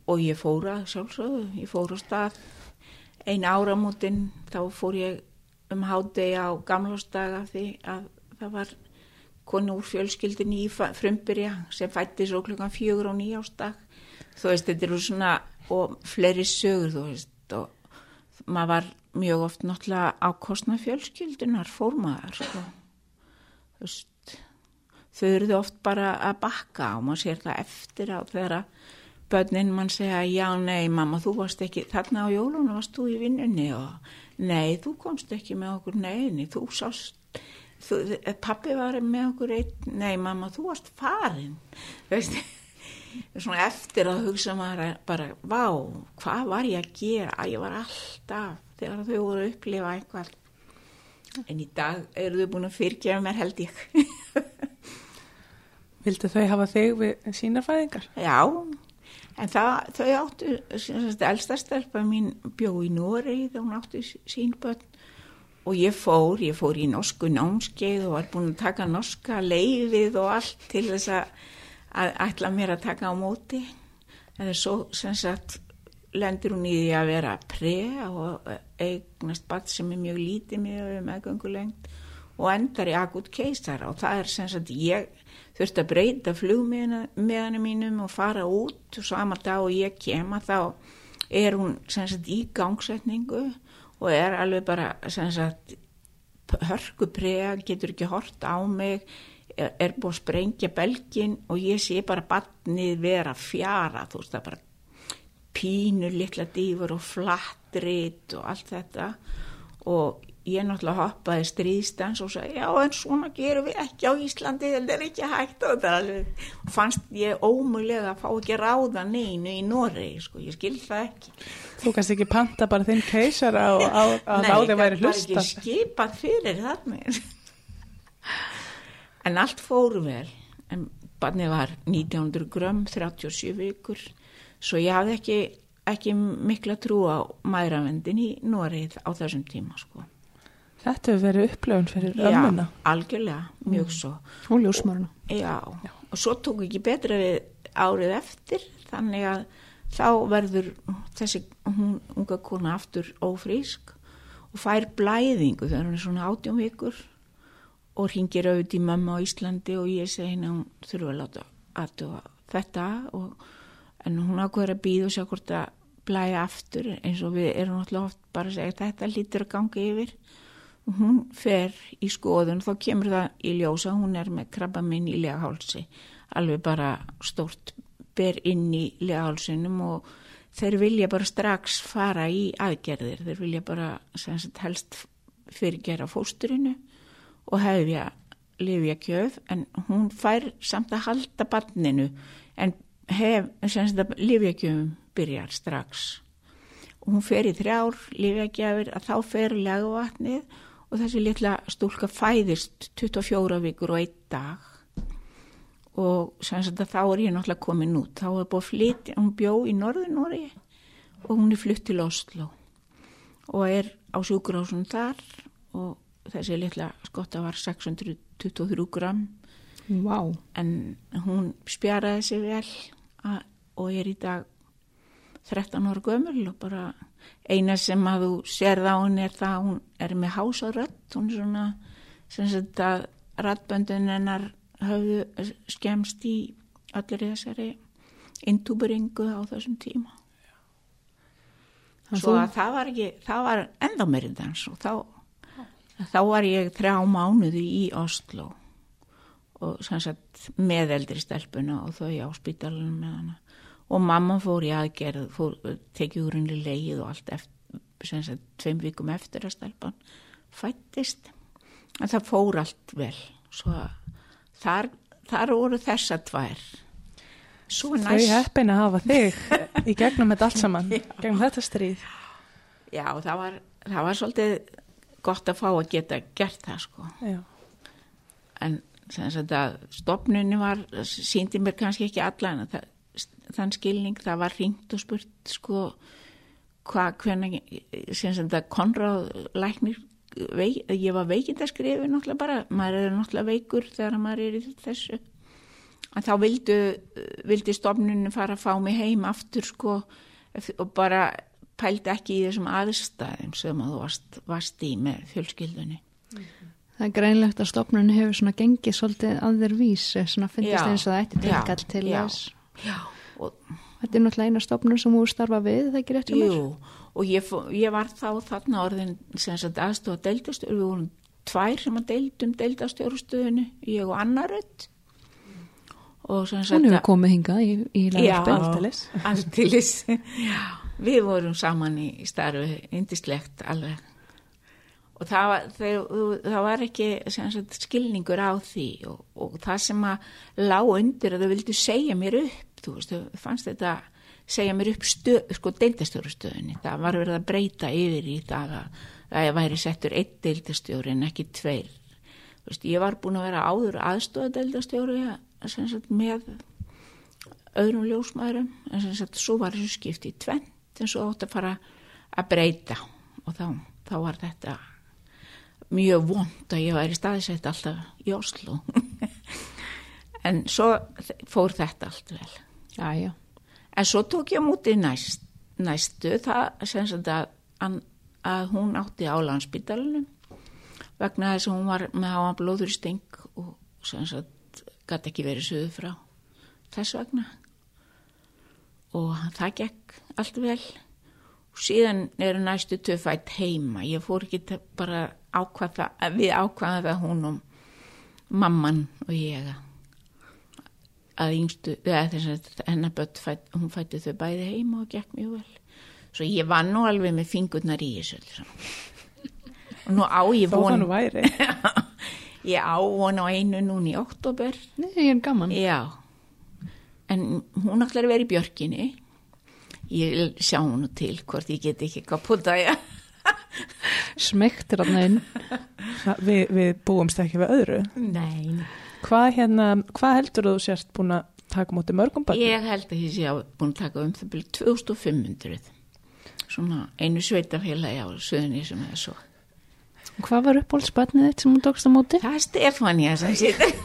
og ég fór að sjálfsögðu, ég fór á stað. Eina áramótin þá fór ég um hádegi á gamlástaga því að það var konu úr fjölskyldinni í frumbyrja sem fætti svo klukkan fjögur á nýjástag þú veist, þetta eru svona og fleiri sögur, þú veist og maður var mjög oft náttúrulega á kostna fjölskyldunar fórmaðar sko. þú veist þau eruðu oft bara að bakka og maður sér það eftir á þegar að börnin mann segja já, nei, mamma, þú varst ekki þarna á jólunum varst þú í vinnunni og nei, þú komst ekki með okkur neini, þú sást þú, pappi var með okkur einn, nei, mamma, þú varst farin. Veist svona eftir að hugsa maður bara, vá, hvað var ég að gera? Að ég var alltaf þegar þau voru að upplifa eitthvað. En í dag eru þau búin að fyrirgefa mér held ég. Vildu þau hafa þig við sínar fæðingar? Já, en það, þau áttu, sem sagt, elsta stelpa mín bjó í Noregi þegar hún áttu sín börn og ég fór, ég fór í norsku námskeið og var búin að taka norska leifið og allt til þess að, ætla mér að taka á móti. En svo, sem sagt, lendir hún í því að vera pre og eignast bat sem er mjög lítið með meðgöngulengt og endar í akut keisara og það er sem sagt ég þurfti að breyta flugmiðanum mínum og fara út. Og sama dag og ég kema þá er hún sagt í gangsetningu og er alveg bara sem sagt hörku prega, getur ekki hort á mig er, er búið að sprengja belgin og ég sé bara batnið vera fjara þú veist það bara pínur litla dýfur og flattrit og allt þetta. Og ég náttúrulega hoppaði stríðstans og sagði já en svona gerum við ekki á Íslandi þetta er ekki hægt. Og alveg fannst ég ómögulega að fá ekki ráða neinu í Noregi sko, ég skil það ekki. Þú kannst ekki panta bara þinn keisara og á, að ráði væri Nei, hlusta. bara ekki skipað fyrir þarna. En allt fór vel. En barnið var 1900 grömm 37 vikur. Svo ég hafði ekki, ekki mikla trú á mæravendin í Norið á þessum tíma sko. Þetta hefur verið upplöfun fyrir Já, ömmuna. algjörlega, mjög svo. Og ljósmöruna Já, og svo tók ekki betra við árið eftir þannig að þá verður þessi hún, unga kona aftur ófrísk og fær blæðingu þegar hún er svona átjón vikur og ringir auðvitað í mamma á Íslandi og ég segi henni að hún þurfa að láta aðtuga þetta og, en hún ákveður að býða og sjá hvort að blæja aftur eins og við erum náttúrulega oft bara að segja þetta lítur að ganga yfir og hún fer í skoðun þá kemur það í ljósa hún er með krabba minn í legahálsi alveg bara stórt ber inn í legahálsinum og þeir vilja bara strax fara í aðgerðir. Þeir vilja bara sagt, helst fyrirgera fósturinu og hefja lifja kjöf en hún fær samt að halda barninu en hef, sem sagt, lifja kjöfum byrjar strax. Og hún fer í þrjár lifjagjafir að þá fer legavatnið og þessi litla stúlka fæðist 24 vikur og einn dag. Og sem sagt að þá er ég náttúrulega komin út. Þá er búið að flytja, hún bjó í Norður-Nóri og hún er flytt til Oslo og er á sjúkurásun þar og þessi litla skotta var 623 gram. Vá, en hún spjaraði sig vel að, og er í dag 13 ára gömul og bara eina sem að þú sérð á hún er það að hún er með hásarött hún er svona sem sagt að rattböndun hennar höfðu skemst í allir þessari intúberingu á þessum tíma. Þannig Svo að það var ekki, það var enda meiri dans og þá, þá var ég þrjá mánuði í Oslo og sem sagt með eldri stelpuna og þau á spítalunum með hana og mamma fór í aðgerð, fór, tekið úr henni leið og allt eftir, sem sagt tveim vikum eftir að stelpan fættist en það fór allt vel. Svo þar, þar voru þessa tvær. Svo Þau næst heppin að hafa þig í gegnum þetta allt saman, gegnum þetta stríð. Já, það var, það var svolítið gott að fá að geta gert það sko. Já, En sem sagt að stopnunni var, síndi mér kannski ekki allan að það, þann skilning, það var hringt og spurt sko hvað, hvernig, sem sagt að Konráð læknir, veik, ég var veikindaskrifi náttúrulega bara, maður er náttúrulega veikur þegar maður er í þessu. En þá vildu, vildi stopnunni fara að fá mig heim aftur sko og bara pældi ekki í þessum aðstæðum sem að þú varst, varst í með fjölskyldunni. Það er greinlegt að stopnun hefur svona gengið svolítið að þér vísi, svona finnst Já. eins og það Já. tilkall til Já. þess. Já, og Þetta er náttúrulega eina stopnun sem þú starfa við, það ekki rétt hjá mér? Jú, og ég, ég var þá þarna orðin sem sagt aðstofa deildastjóru, við vorum tvær sem að deildum deildastjórustöðinu, ég og Annarödd og sem sagt Hún hefur komið hingað í, í Já, aldeilis Já, við vorum saman í í starfi, indislegt alveg. Og það var, þeir, það var ekki sagt, skilningur á því. Og, og það sem að lág undir að þau vildu segja mér upp þú veist, fannst þetta segja mér upp stöð, sko, deildastjórustöðunni það var verið að breyta yfir í það að, að ég væri settur einn deildastjóri en ekki tveir. Veist, ég var búin að vera áður aðstofa deildastjóri sagt, með öðrum ljósmaðurum en sagt svo var þessu skipt í tvent en svo átt að fara að breyta. Og þá, þá var þetta mjög vond að ég væri staðisett alltaf í Oslo en svo fór þetta allt vel Já, já. en svo tók ég á múti næst, næstu það sem sagt að, að, hún átti á landsbytalunum vegna þess að hún var með háan blóður í sting og sem sagt gæti ekki verið suðu frá þess vegna. Og það gekk allt vel. Og síðan eru næstu töfætt heima. Ég fór ekki bara ákvaða við ákvaða það hún og mamman og ég að að börn fætt, hún fætti þau bæði heima og gekk mjög vel svo ég var nú alveg með fingurnar í þessu og nú á ég von ég á von á einu núna í oktober Nei, ég er gaman. Já, en hún ætlar að vera í björkinni. Ég sjá hún til hvort ég get ekki kapota ég. Smektir að neinn. Það- Við, búumst ekki við öðru. Nei. Hvað, hérna, hvað heldur þú sérst búin að taka mútið mörgum barnum? Ég held að ég sé að búin að taka um það byrju 2500. Svona einu sveitafélagi á söðunni sem er svo. Hvað var uppbólsbarnið þitt sem hún tókst á móti? Það er Stefania sem situr.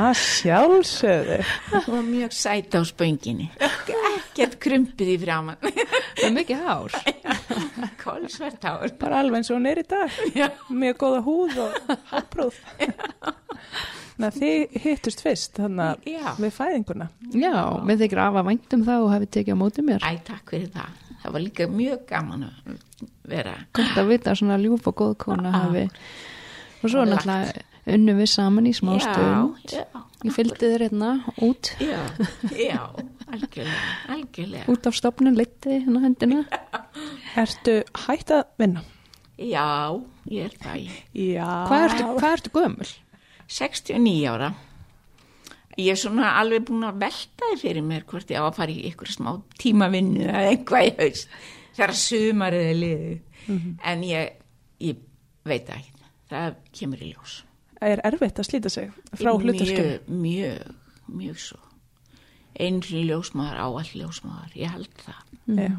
Að sjálfsögðu. Hún var mjög sæt á spönginni. Ekkert krumpið í framann. Það er mikið hár. Kolsvert hár. Bara alveg eins og hún er í dag. Já. Mjög góða húð og hálpróð. Þannig að þið hittust fyrst þannig að Já. við fæðinguna. Já, með þykir af að væntum það og hefði tekið á móti mér. Æ, takk fyrir það. Það var líka mjög gaman að vera. Gott að vita að svona ljúf og góð kona Já. hafi. Og svo náttúrulega unnum við saman í smá stund. Já, Ég fylgdi þér hérna út, já, já, algjörlega, algjörlega. út af stopnun, leiti hérna hendina. Ertu hætt að vinna? Já, ég er það. Já. Hvað ertu, hvað ertu gömul? 69 ára. Ég er svona alveg búin að velta þið fyrir mér hvort ég á að fara í ykkur smá tímavinnu eða einhvað í haust þegar sumarið er liðið. En ég, ég veit það ekki. Það kemur í ljós. Er erfitt að slíta sig frá hlutarskjöfum? Mjög, mjög, mjög svo. Einri ljósmaður á all ljósmaður. Ég held það. Já.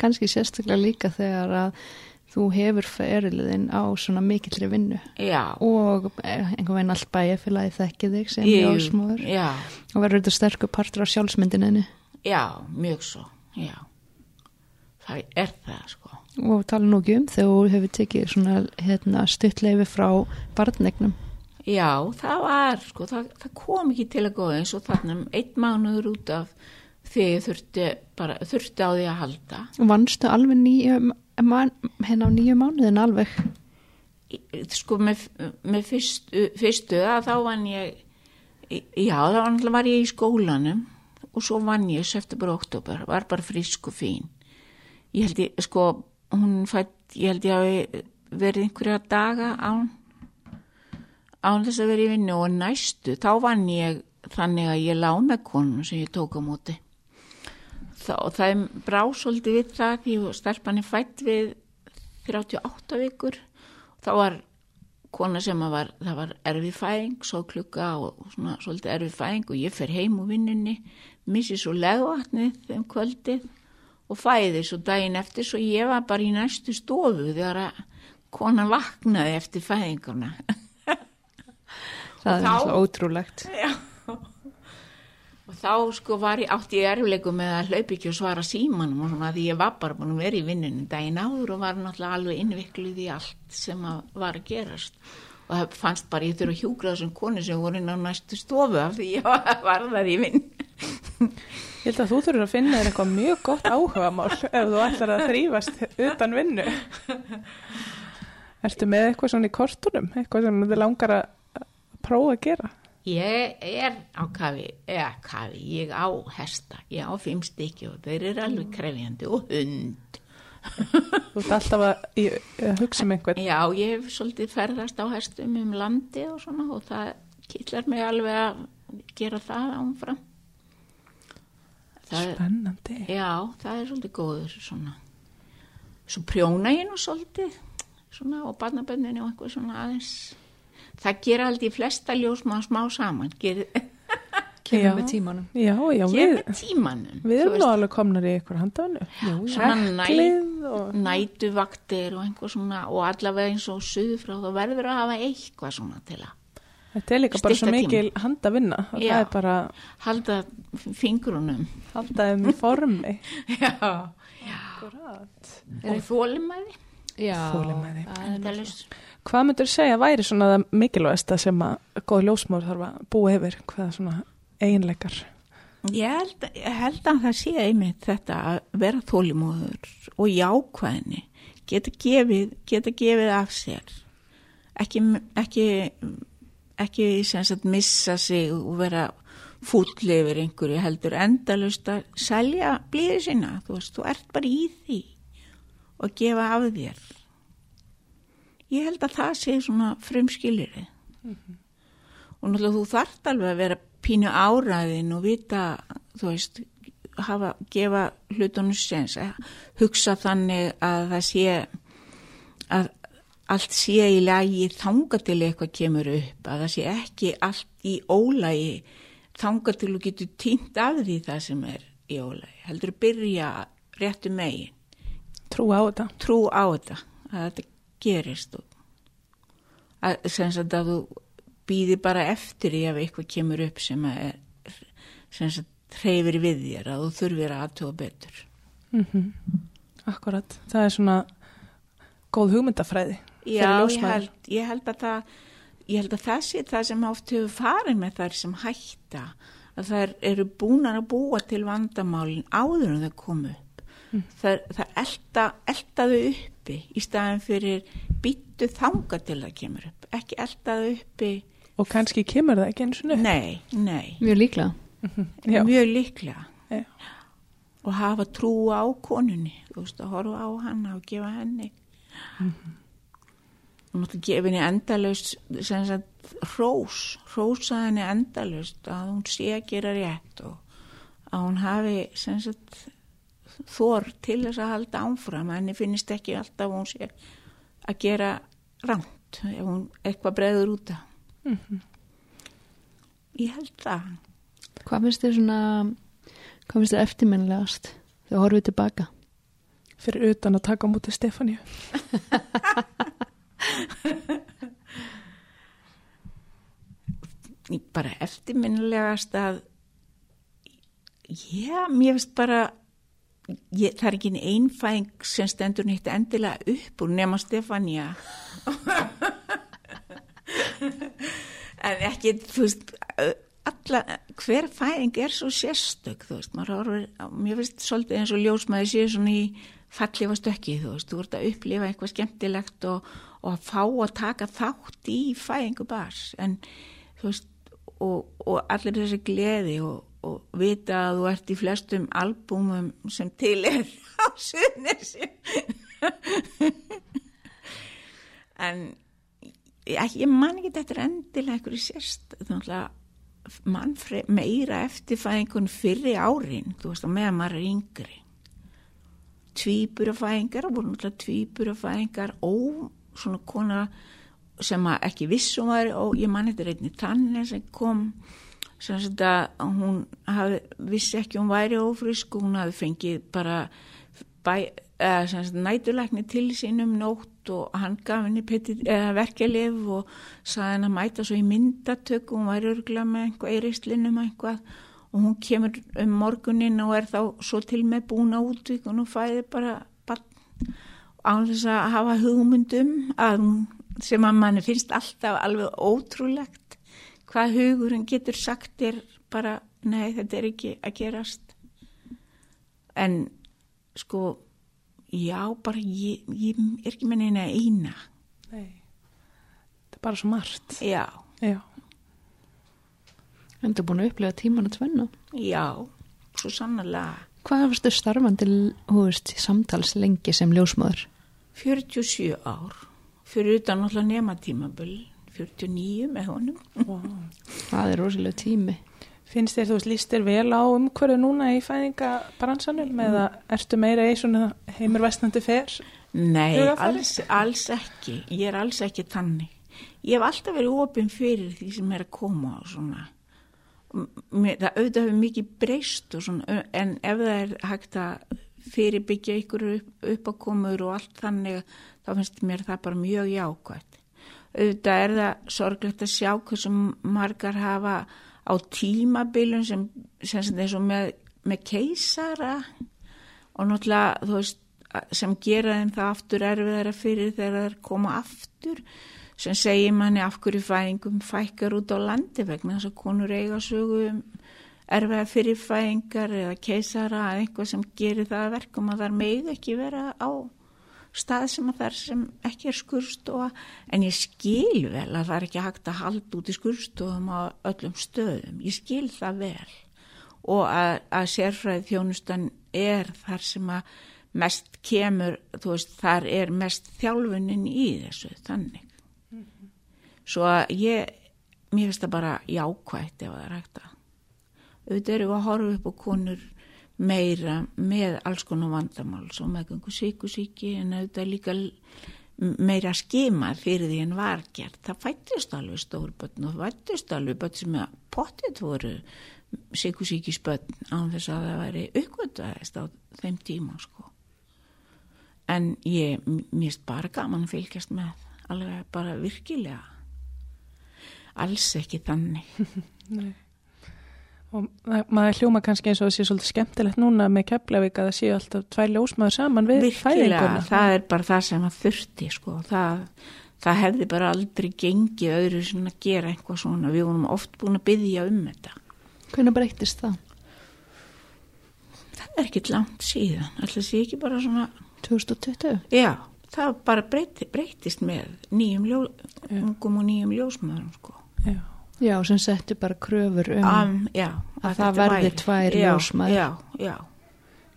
Kannski sérstaklega líka þegar að þú hefur feriliðin á svona mikillri vinnu Já. og eh, einhvern veginn allt bæjarfélagi þekki þig sem Ég- ljósmóður Já, og verður þetta sterkur partur af sjálfsmyndininni já, mjög svo, já. Það er það, sko. og tala nú ekki um þegar þú hefur tekið svona hérna, stuttleifi frá barnegnum Já, það var, sko, það, það kom ekki til að góða eins og þarna um einn mánuður út af því ég þurfti, bara, þurfti á því að halda. Vannstu alveg nýju, hérna á nýju mánuðin alveg? Sko, með, með fyrstu, fyrstu að þá vann ég, já, þá náttúrulega var ég í skólanum og svo vann ég september og oktober, var bara frisk og fín. Ég held ég, sko, hún fætt, ég held ég hafi verið einhverja daga án, án þess að vera í vinnu og næstu, þá vann ég þannig að ég lána konum sem ég tók á móti. Þá, það er brá svolítið við það því að stelpan er fætt við 38 vikur. Þá var kona sem að var, það var erfið fæðing, svo klukka og svona svolítið erfið fæðing og ég fer heim úr vinnunni, missi svo legvatnið þeim kvöldið og fæði svo daginn eftir svo ég var bara í næstu stofu þegar að konan vaknaði eftir fæðinguna. Það er alltaf ótrúlegt. Og þá sko var ég átti ég erfileikum með að hlaupa ekki og svara símanum og svona því ég var bara búin að vera í vinnunni daginn áður og var náttúrulega alveg innvikluð í allt sem var að gerast. Og það fannst bara ég þurfa að hjúgra þessum konu sem voru inn á næstu stofu af því ég var, þar í vinn. Ég held að þú þurfur að finna þér eitthvað mjög gott áhugamál ef þú ætlar að þrýfast utan vinnu. Ertu með eitthvað svona í kortunum, eitthvað sem þið langar að prófa að gera? Ég er á kafi, eða kafi, ég á hesta, ég á fimm stykki og þeir eru alveg krefjandi og hund. Þú ert alltaf að, að hugsa um einhvern. Já, ég hef svolítið ferðast á hestum um landi og svona og það killar mig alveg að gera það ánfram. Það, Spennandi. já, það er svolítið góður svona. Svo prjóna ég nú svolítið svona og barnaböndinu og eitthvað svona aðeins. Það gera aldrei flesta ljósma smá saman. Ger, Kemur með tímanum. Já, já, ger við, með tímanum. við erum nú alveg komnar í eitthvað Heklið og... nætuvaktir og einhver svona og allavega eins og suðu frá þá verður að hafa eitthvað svona til að Þetta er líka bara svo Stytta tíma. mikil handavinna og Já. það er bara halda fingrunum. halda þeim í formi. Já. Akkurat. Og þólimæði. Já. Þolinmæði. það er. Hvað myndur segja væri svona það mikilvægsta sem að góð ljósmóður þarf að búa yfir? Hvaða svona eiginleikar? Ég held, held að það sé einmitt þetta að vera þólimóður og jákvæðni. Geta gefið, geta gefið af sér. Ekki, ekki, ekki sagt missa sig og vera fúll yfir einhverju heldur endalust að selja blíði sinna. Þú veist, þú ert bara í því og gefa af þér. Ég held að það sé svona frumskilirið. Og náttúrulega þú þarft alveg að vera pínu áræðin og vita, þú veist, hafa, gefa hlutunum sens, að hugsa þannig að það sé, að allt sé í lagi þanga til eitthvað kemur upp, að það sé ekki allt í ólægi þanga til þú getur týnt af því það sem er í ólægi. Heldur að byrja réttu megin, Trú á þetta. trú á þetta, að þetta gerist að, sagt að þú býði bara eftir því ef eitthvað kemur upp sem að er hreyfir við þér að þú þurfir að aðtöga betur. Mm Akkurat. Það er svona góð hugmyndafræði. Já, ég held, ég held að það ég held að það sé það sem oft hefur farið með þær sem hætta að þær eru búnar að búa til vandamálin áður en þau komu upp. Það, það elda, eldaðu uppi í staðin fyrir býttu þanga til það kemur upp. Ekki eldaðu uppi, Og kannski kemur það ekki eins og nú. nei, nei, Mjög líklega. Já. mjög líklega. Já. Og hafa trú á konunni, þú veist, að horfa á hana og gefa henni. Og náttúrulega gefa henni endalaust, sem sagt, hrós, hrósa henni endalaust að hún sé að gera rétt og að hún hafi, sem sagt, þor til þess að halda áfram, að henni finnist ekki alltaf hún sé að gera rámt ef hún eitthvað breður út af. Ég held það. Hvað finnst þér svona, hvað finnst þér eftirminnilegast þegar horfið tilbaka? Fyrir utan að taka á mútið Stefáníu. bara eftirminnilegast að já, mér finnst bara ég, það er ekki einn einfæðing sem stendur nýtt endilega upp úr nema Stefania. En ekki, þú veist alla, hver fæðing er svo sérstök, þú veist, maður horfir mér finnst svolítið eins og ljósmaður séu svona í fallifa stökki, þú veist, þú ert að upplifa eitthvað skemmtilegt og, og að fá að taka þátt í fæðingu bars, en þú veist, og, og allir þessi gleði og, og vita að þú ert í flestum albúmum sem til er á suðnesi en ég, ég man ekki þetta er endilega einhverju sérst mann meira eftirfæðingun fyrir árin. Þú veist að meðan maður er yngri. Tvíburafæðingar og voru náttúrulega tvíburafæðingar og svona kona sem ekki vissum var og ég man þetta reyni tannin sem kom sem að hún hafi, vissi ekki hún væri ofrisk og hún hafi fengið bara bæ, nætulækni til sínum nótt og hann gaf henni verkelif og saði henni að mæta svo í myndatöku hún væri örgulega með einhvað eirislinum eitthvað. Og hún kemur um morgunin og er þá svo til með búna útvík og nú fæði bara á þess að hafa hugmyndum að hún sem að manni finnst alltaf alveg ótrúlegt hvað hugurinn getur sagt er bara, nei þetta er ekki að gerast. En sko já, bara ég, ég er ekki með neina eina. Nei, þetta er bara svo margt. Já, Já, En þú er búin að upplega tíman að tvenna. já, svo sannlega Hvað varstu starfandi, veist, samtals lengi sem ljósmaður? 47 ár. Fyrir utan náttúrulega nema tímabull 49 með honum. Wow. Það er rosalega tími. Finnst þér, þú veist, líst þér vel á umhverju núna í fæðingabransanum eða ertu meira í svona heimur vestnandi fer? Nei, alls, alls ekki. Ég er alls ekki tannig ég hef alltaf verið opinn fyrir því sem er að koma og svona. Mér, það auðvitað hefur mikið breyst og svona, en ef það er hægt að fyrirbyggja ykkur upp, uppákomur og allt þannig þá finnst mér það bara mjög jákvæmt auðvitað er það sorglegt að sjá hversu margar hafa á tímabilun sem, sem, sem og með, með keisara. Og náttúrulega þú veist sem gera þeim það aftur erfiðara fyrir þegar þeir koma aftur. Sem segir manni af hverju fæðingum fækkar út á landi vegna þess að konur eiga sögu um erfiða fyrir fæðingar eða keisara eða eitthvað sem gerir það að verkum að þar megið ekki vera á stað sem að þar sem ekki er skurstofa en ég skil vel að það er ekki hægt að halda út í skurstofum á öllum stöðum, ég skil það vel og að, að sérfræði þjónustan er þar sem að mest kemur, þú veist, þar er mest þjálfunin í þessu, þannig. Svo að ég, mér finnst það bara jákvætt ef það er hægt að. Auðvitað við að horfa upp á konur meira með alls konar vandamál, svo meðgöngu síkusíki en auðvitað líka meira skima fyrir því en var gert. Það fættist alveg stórbötn og fættist alveg bötn sem að pottit voru síkusíkisbötn án þess að það væri uppgöttaðist á þeim tíma, sko en ég, finnst bara gaman fylgjast með, alveg bara virkilega alls ekki þannig Nei. Og það- maður hljóma kannski eins og það sé svolítið skemmtilegt núna með Keflavík að það séu alltaf tvær ljósmaður saman við fæðinguna. það er bara það sem að þurfti sko, það, það hefði bara aldrei gengið öðru sem að gera eitthvað svona, við vorum oft búin að byggja um þetta Hvernig breytist það? það er ekkit langt síðan, alltaf sé ekki bara svona 2020? já, það bara breyti, breytist með nýjum ljó, ungum og nýjum ljósmaðurum sko Já. Já, sem setti bara kröfur um um, já, að það þetta verði væri- tvær já, ljósmæður. já, já,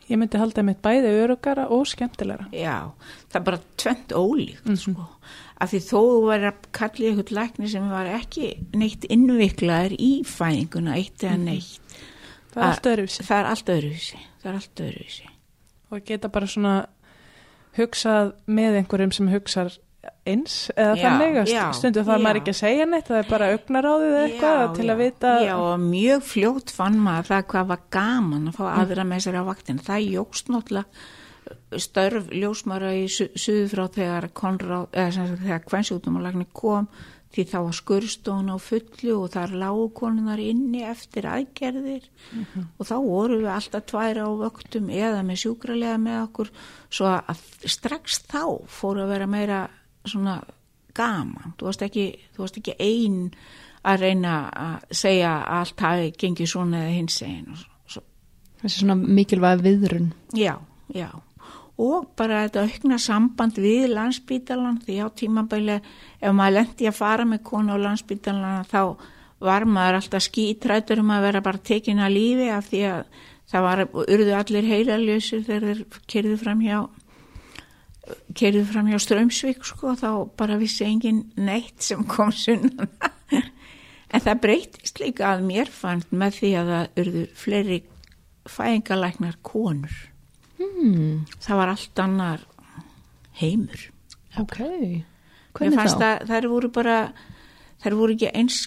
Ég myndi halda mitt bæði örugara og skemmtilegra. Já, það er bara tvent ólíkt sko. Af því þó þú væri að kalla ykkur lækni sem var ekki neitt innviklaður í fæðinguna eitt eða neitt. Það er allt öðruvísi. Það er allt öðruvísi. Það er allt öðruvísi. Og geta bara svona hugsað með einhverjum sem hugsar eins eða Já, þannig að já, stundu þarf maður ekki að segja neitt, það er bara augnaráðið eitthvað Já, til að vita. Já, og mjög fljótt fann maður það hvað var gaman að fá aðra með sér á vaktin. Það jógst náttúrulega störf ljósmara í su suðu frá þegar Konráð, eða sem sagt þegar kvennsjúkdómalagni kom því þá var skurstón á fullu og þar lágu konunar inni eftir aðgerðir og þá voru við alltaf tværa á vöktum eða með sjúkralega með okkur svo að strax þá fóru að vera meira svona gaman, þú varst ekki, þú varst ekki ein að reyna að segja að allt hafi gengið svona eða hins eginn og svo. Þessi svona mikilvæg viðrun. Já, já. Og bara þetta aukna samband við landsbítalan því á tímabæli ef maður lendi að fara með konu á landsbítalan þá var maður alltaf skítrættur um að vera bara tekin að lífi af því að það var, urðu allir heilaljösir þegar þeir kerðu fram hjá kerðu fram hjá Strömsvík sko, þá bara vissi engin neitt sem kom sunnan en það breytist líka að mér fannst með því að það urðu fleiri fæðingalæknar konur Hmm, það var allt annar heimur ok. Hvernig þá? að þær voru bara þær voru ekki eins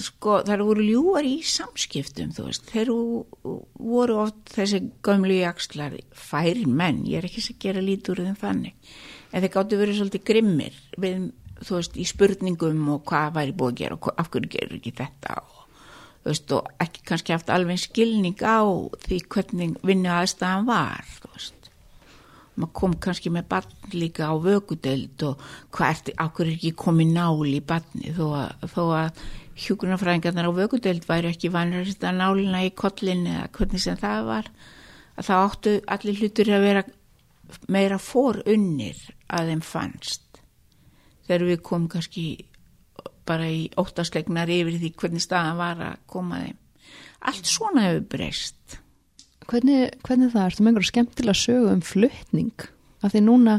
sko, þær voru ljúar í samskiptum þú veist, þeir vo- voru oft þessi gömlu jakslar færi menn, ég er ekki að gera lítur þeim þannig, en þeir gáttu verið svolítið grimmir við, þú veist, í spurningum og hvað væri búið að gera og af hverju gerur ekki þetta og veist, og ekki kannski haft alveg skilning á því hvernig vinnu aðstæðan var, þú veist. Maður kom kannski með barn líka á vökudeld og hvað ertu, ákveður ekki komið nál í barni þó að, þó að hjúkunarfræðingarnar á vökudeld væri ekki vanir að nálina í kollin eða hvernig sem það var að það áttu allir hlutur að vera meira forunnir að þeim fannst. Þegar við komum kannski bara í óttaslegnar yfir því hvernig staðan var að koma þeim. Allt svona hefur breyst. Hvernig, hvernig það? Er? Þú einhverju skemmtilega sögu um fluttning af því núna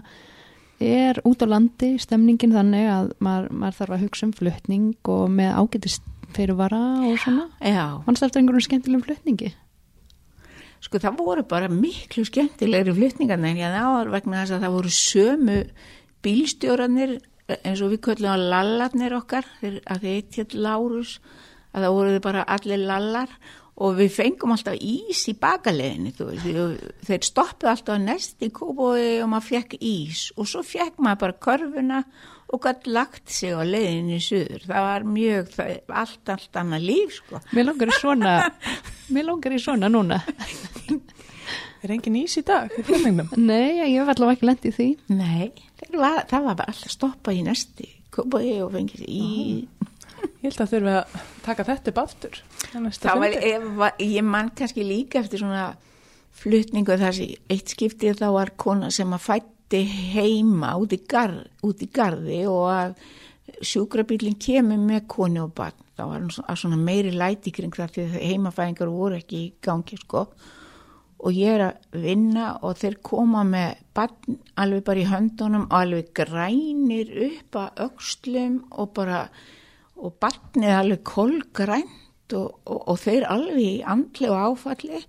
er út á landi stemningin þannig að maður, maður þarf að hugsa um fluttning og með ágætist fyrirvara og svona. Mannst eftir einhverjum skemmtilegum fluttningi? Sko það voru bara miklu skemmtilegri flutningarna en ég náður vegna þess að það voru sömu bílstjóranir eins og við köllum að lallarnir okkar þeir, að þeir eitt Lárus að það voru þið bara allir lallar og við fengum alltaf ís í bakaleginni þeir stoppuð alltaf næst í kóbói og maður fekk ís og svo fekk maður bara körfuna og gætt lagt sig á leiðinni í suður, það var mjög það, allt, allt annað líf sko Mér langar í svona, mér langar í svona núna. Er engin ís í dag? Nei, ég hef allavega ekki lendið því. Nei, var, það var bara alltaf stoppað í næsti kópaði og fengið í Ég held að þurfi að taka þetta upp aftur. á næsta það var, var, ég mann kannski líka eftir svona flutningu þessi eitt skiptið þá var kona sem að fætti heima út í, garð, út í garði og að sjúkrabílinn kemur með konu og barn þá var hann svona, meiri læti kring það því að heimafæðingar voru ekki í gangi sko og ég er að vinna og þeir koma með barn alveg bara í höndunum og alveg grænir upp að öxlum og bara og barnið alveg kolgrænt og, og, og þeir alveg í andli og áfalli.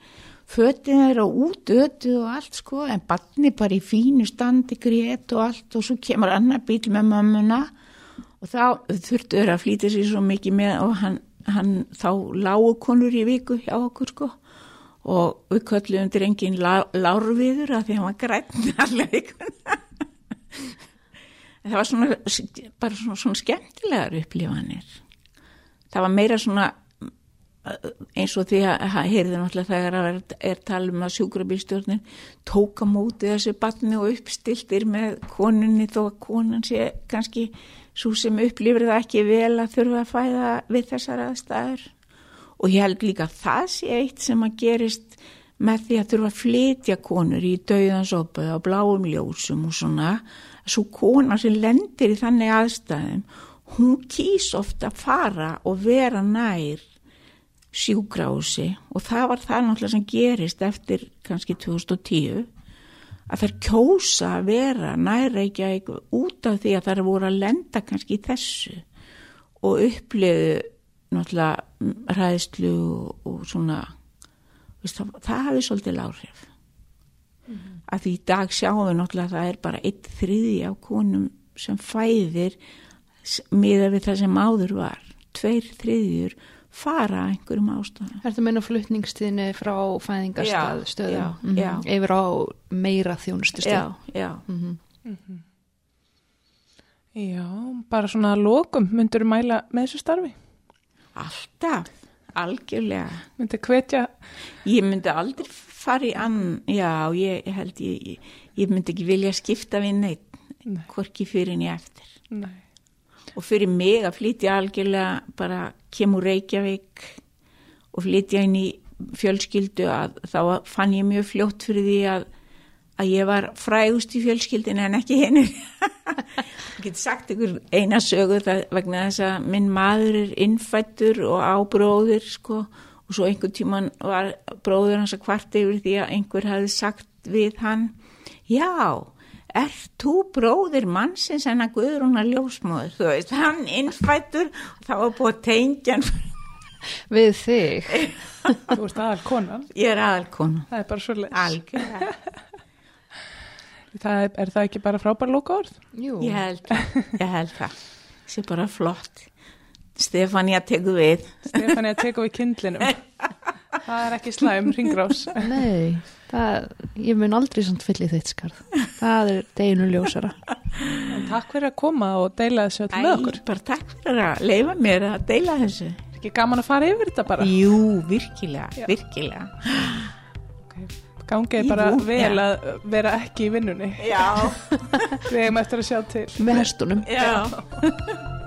Fötin þeirra út ötu og allt sko en barnið bara í fínu standi grét og allt og svo kemur annar bíl með mömmuna. Og þá þurftu þeirra að flýta sér svo mikið með og hann, hann þá lágu konur í viku hjá okkur sko. Og við köllum drengin lá, lárviður að því hann var græn allir vikuna En það var svona, bara svona, svona skemmtilegar upplifanir. Það var meira svona eins og því að heyrðu náttúrulega þegar að er, talum að sjúkrabílstjórnin tóka móti þessu batni og uppstiltir með konunni þó að konan sé kannski svo sem upplifir það ekki vel að þurfa að fæða við þessar aðstæður og ég held líka að það sé eitt sem að gerist með því að þurfa að flytja konur í dauðansopið á bláum ljósum og svona svo kona sem lendir í þannig aðstæðum hún kýs ofta að fara og vera nær sjúgrási og það var það náttúrulega sem gerist eftir kannski 2010 að þær kjósa að vera nærreikja út af því að þær voru að lenda kannski í þessu og upplifu náttúrulega ræðslu og, svona það, það hafi svolítið láhrif mm -hmm. að því í dag sjáum við náttúrulega að það er bara eitt þriði af konum sem fæðir miða við það sem áður var tveir þriðjur fara einhverjum ástæðum. Er það meina flutningstíðinni frá fæðingarstað Já, stöðum já, Mhm. já. yfir á meira þjónustu Já, stöð? já. Mhm. Já, bara svona lokum myndur mæla með þessu starfi. Alltaf, algjörlega. Myndur hvetja, Ég myndi aldrei fara í ann, já, ég held ég, ég, ég myndi ekki vilja skipta við neitt, Nei. hvorki fyrir en ég eftir. nei. og fyrir mig að flytja algjörlega bara kemur Reykjavík og flytja inn í fjölskyldu að þá fann ég mjög fljótt fyrir því að, að ég var frægust í fjölskyldin en ekki henni ég get sagt ykkur eina sögu það, vegna þess að minn maður er innfættur og ábróður sko og svo einhvern tíman var bróður hans að kvart yfir því að einhver hafi sagt við hann já, er þú bróðir mannsins? En að Guðrún að ljósmóður þú veist, hann innfættur og það var búið að tengja hann við þig. Þú veist aðal konan, ég er aðalkona. Það er bara svo algjörlega, Það er, er það ekki bara frábær lókaorð? Jú. ég held ég held það, það. Sé bara flott Stefania tekur við Stefán að teka við kindlinum. Það er ekki slæm, ringrás. Nei, það, ég mun aldrei samt fyll í þitt skarð. Það er deginu ljósara. En takk fyrir að koma og deila þessu öll með okkur. Bara takk fyrir að leifa mér að deila þessu Er ekki gaman að fara yfir þetta bara? Jú, virkilega, Já. virkilega Gangið Í bara vú, vel já. að vera ekki í vinnunni. Já, Við hefum eftir að sjá til. Með hestunum. já